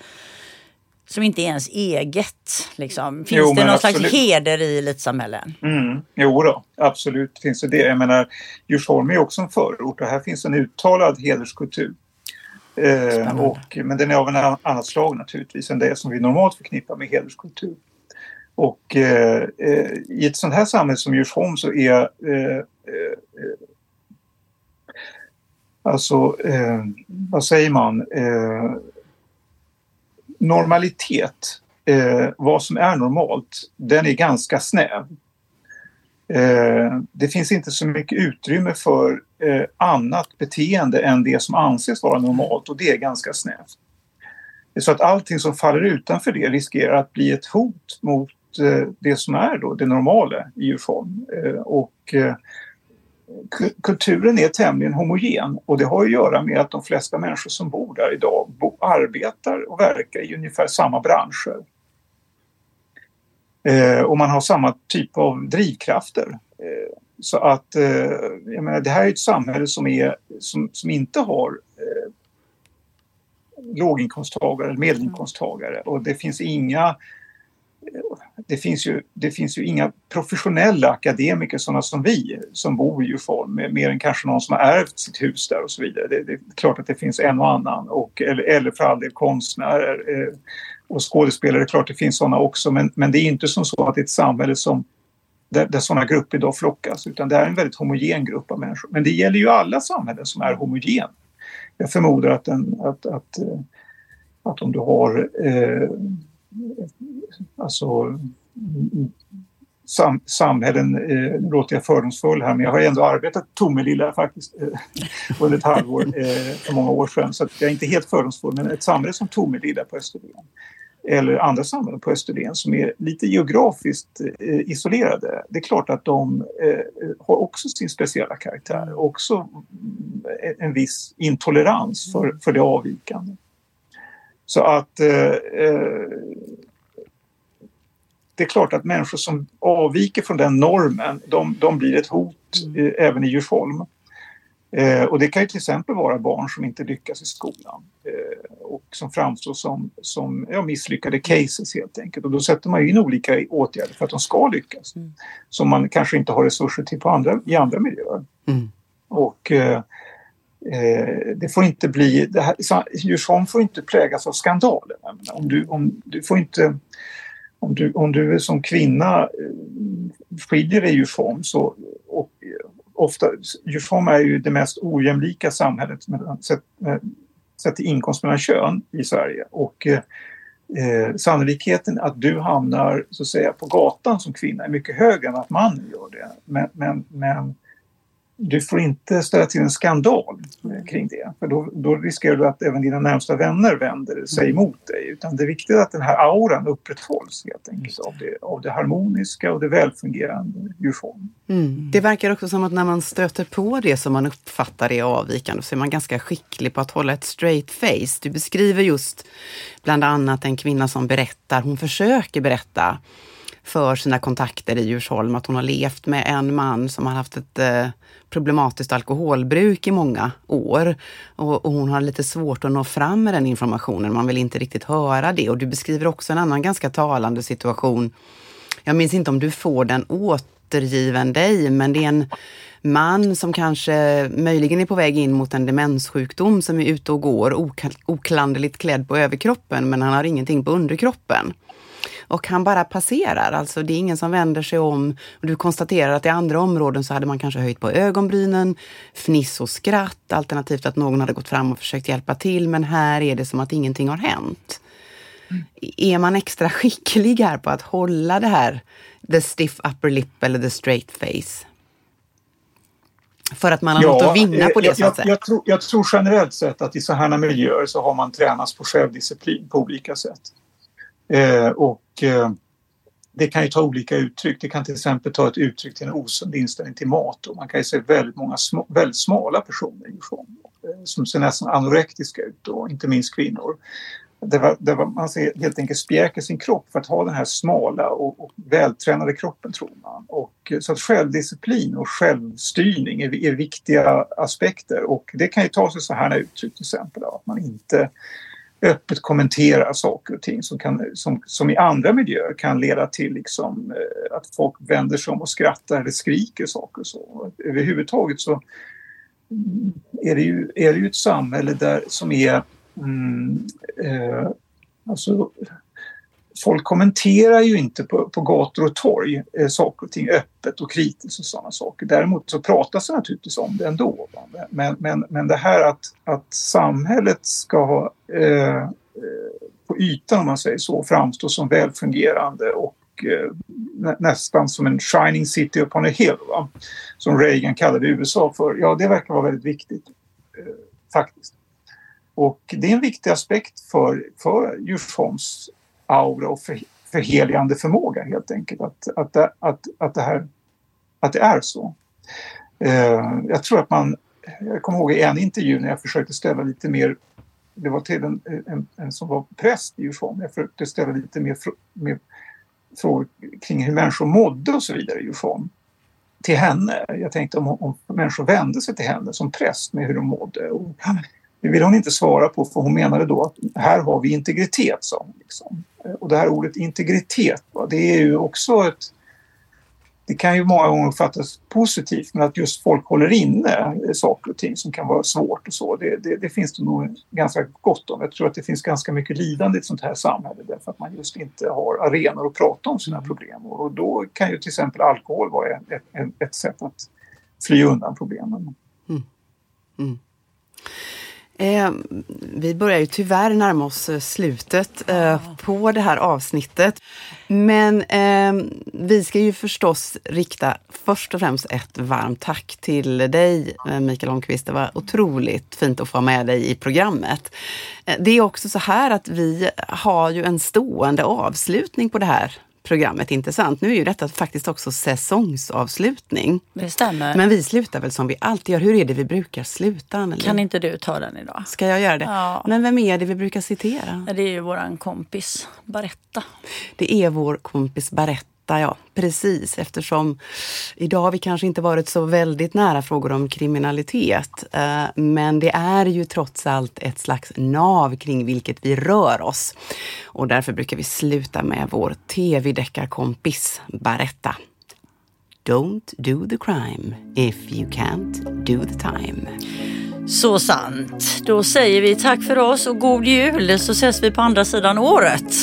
som inte är ens eget. Liksom. Finns jo, det någon absolut. slags heder i elitsamhällen? Mm. Jo då, absolut finns det det. Jag menar, Djursholm är också en förort och här finns en uttalad hederskultur. Eh, och, men den är av en annat slag naturligtvis än det som vi normalt förknippar med hederskultur. Och eh, eh, i ett sånt här samhälle som Djursholm så är eh, eh alltså, eh, vad säger man, normalitet, eh, vad som är normalt, den är ganska snäv. Eh, det finns inte så mycket utrymme för eh, annat beteende än det som anses vara normalt och det är ganska snävt. Så att allting som faller utanför det riskerar att bli ett hot mot Eh, det som är då det normala i djurform. Eh, och eh, kulturen är tämligen homogen och det har att göra med att de flesta människor som bor där idag bo, arbetar och verkar i ungefär samma branscher. Eh, och man har samma typ av drivkrafter. Eh, så att eh, jag menar, det här är ett samhälle som, är, som, som inte har låginkomsttagare eller medelinkomsttagare och det finns inga det finns, ju, det finns ju inga professionella akademiker sådana som vi som bor i Djursholm, mer än kanske någon som har ärvt sitt hus där och så vidare. Det, det är klart att det finns en och annan, och, eller, eller för all del konstnärer eh, och skådespelare, det är klart det finns sådana också, men, men det är inte som så att det är ett samhälle som där, där sådana grupper idag flockas, utan det är en väldigt homogen grupp av människor. Men det gäller ju alla samhällen som är homogen. Jag förmodar att, den, att, att, eh, att om du har eh, alltså sam, samhällen, eh, nu låter jag fördomsfull här men jag har ändå arbetat Tomelilla faktiskt eh, under ett halvår eh, för många år sedan så jag är inte helt fördomsfull men ett samhälle som Tomelilla på Österlen eller andra samhällen på Österlen som är lite geografiskt eh, isolerade. Det är klart att de eh, har också sin speciella karaktär, också en viss intolerans för, för det avvikande. Så att eh, eh, det är klart att människor som avviker från den normen, de, de blir ett hot mm. eh, även i Djursholm. Eh, och det kan ju till exempel vara barn som inte lyckas i skolan eh, och som framstår som, som ja, misslyckade cases helt enkelt. Och då sätter man in olika åtgärder för att de ska lyckas. Mm. Som man kanske inte har resurser till på andra, i andra miljöer. Mm. Och eh, Eh, det får inte bli... Djursholm får inte präglas av skandaler. Om du, om, du får inte... Om du, om du som kvinna eh, skiljer dig i Djursholm så... Och, eh, ofta, Djursholm är ju det mest ojämlika samhället sett, eh, sett till inkomst mellan kön i Sverige. Och eh, sannolikheten att du hamnar så att säga, på gatan som kvinna är mycket högre än att mannen gör det. Men, men, men du får inte ställa till en skandal kring det. För då, då, riskerar du att även dina närmsta vänner vänder sig mm. emot dig. Utan det är viktigt att den här auran upprätthålls helt enkelt av det, av det harmoniska och det välfungerande djurformen. Mm. Det verkar också som att när man stöter på det som man uppfattar är avvikande så är man ganska skicklig på att hålla ett straight face. Du beskriver just bland annat en kvinna som berättar, hon försöker berätta för sina kontakter i Djursholm att hon har levt med en man som har haft ett eh, problematiskt alkoholbruk i många år. Och, och, hon har lite svårt att nå fram med den informationen. Man vill inte riktigt höra det. Och du beskriver också en annan ganska talande situation. Jag minns inte om du får den återgiven dig, men det är en man som kanske möjligen är på väg in mot en demenssjukdom som är ute och går oklanderligt klädd på överkroppen, men han har ingenting på underkroppen och han bara passerar. Alltså det är ingen som vänder sig om. Och du konstaterar att i andra områden så hade man kanske höjt på ögonbrynen, fniss och skratt, alternativt att någon hade gått fram och försökt hjälpa till. Men här är det som att ingenting har hänt. Mm. Är man extra skicklig här på att hålla det här, the stiff upper lip eller the straight face? För att man har ja, något att vinna på det jag, så att säga. Jag, jag, tror, jag tror generellt sett att i sådana miljöer så har man tränats på självdisciplin på olika sätt. Eh, och eh, det kan ju ta olika uttryck. Det kan till exempel ta ett uttryck till en osund inställning till mat. Och man kan ju se väldigt många sm väldigt smala personer i form, eh, som ser nästan anorektiska ut, och inte minst kvinnor. Det var, det var, man ser helt enkelt spjäker sin kropp för att ha den här smala och, och vältränade kroppen tror man. Och, eh, så att självdisciplin och självstyrning är, är viktiga aspekter och det kan ju ta sig så här uttryck till exempel att man inte öppet kommentera saker och ting som, kan, som, som i andra miljöer kan leda till liksom, eh, att folk vänder sig om och skrattar eller skriker saker. Så. Överhuvudtaget så är det ju, är det ju ett samhälle där, som är mm, eh, alltså, folk kommenterar ju inte på, på gator och torg eh, saker och ting öppet och kritiskt och sådana saker. Däremot så pratas det naturligtvis om det ändå. Men, men, men det här att, att samhället ska ha eh, eh, på ytan om man säger så framstå som välfungerande och eh, nä, nästan som en shining city upon a hill. Va? Som Reagan kallade USA för. Ja, det verkar vara väldigt viktigt eh, faktiskt. Och det är en viktig aspekt för, för Djursholms aura och för, förheligande förmåga helt enkelt. Att, att, att, att, det här, att det är så. Eh, jag tror att man, jag kommer ihåg i en intervju när jag försökte ställa lite mer, det var till en, en, en som var präst i Djursholm, jag försökte ställa lite mer, mer frågor kring hur människor mådde och så vidare i Djursholm till henne. Jag tänkte om, om människor vände sig till henne som präst med hur de mådde. Och, mm det vill hon inte svara på för hon menade då att här har vi integritet, sa hon. Liksom. Och det här ordet integritet, det är ju också ett... Det kan ju många gånger uppfattas positivt men att just folk håller inne saker och ting som kan vara svårt och så, det, det, det, finns det nog ganska gott om. Jag tror att det finns ganska mycket lidande i ett sånt här samhälle därför att man just inte har arenor att prata om sina problem och då kan ju till exempel alkohol vara ett, ett, ett sätt att fly undan problemen. Mm. Mm. Eh, vi börjar ju tyvärr närma oss eh, slutet eh, på det här avsnittet. Men eh, vi ska ju förstås rikta först och främst ett varmt tack till dig eh, Mikael Holmqvist. Det var otroligt fint att få med dig i programmet. Eh, det är också så här att vi har ju en stående avslutning på det här programmet intressant. Nu är ju detta faktiskt också säsongsavslutning. Det stämmer. Men vi slutar väl som vi alltid gör. Hur är det vi brukar sluta? Anneli? Kan inte du ta den idag? Ska jag göra det? Ja. Men vem är det vi brukar citera? Det är ju våran kompis Baretta. Det är vår kompis Baretta ja. Precis, eftersom idag har vi kanske inte varit så väldigt nära frågor om kriminalitet. Eh, men det är ju trots allt ett slags nav kring vilket vi rör oss. Och därför brukar vi sluta med vår tv-deckarkompis Baretta. Don't do the crime if you can't do the time. Så sant. Då säger vi tack för oss och god jul så ses vi på andra sidan året.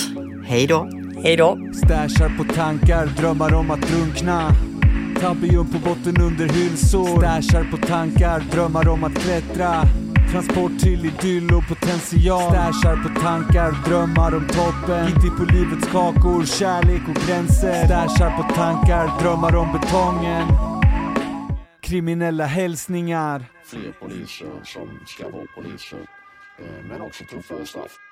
Hej då! Hej då! Stashar på tankar, drömmar om att drunkna. Tabium på botten under hylsor. Stashar på tankar, drömmar om att klättra. Transport till idyll och potential. Stashar på tankar, drömmar om toppen. Gitti på livets kakor, kärlek och gränser. Stashar på tankar, drömmar om betongen. Kriminella hälsningar. Fler poliser som ska vara poliser, eh, men också tuffare straff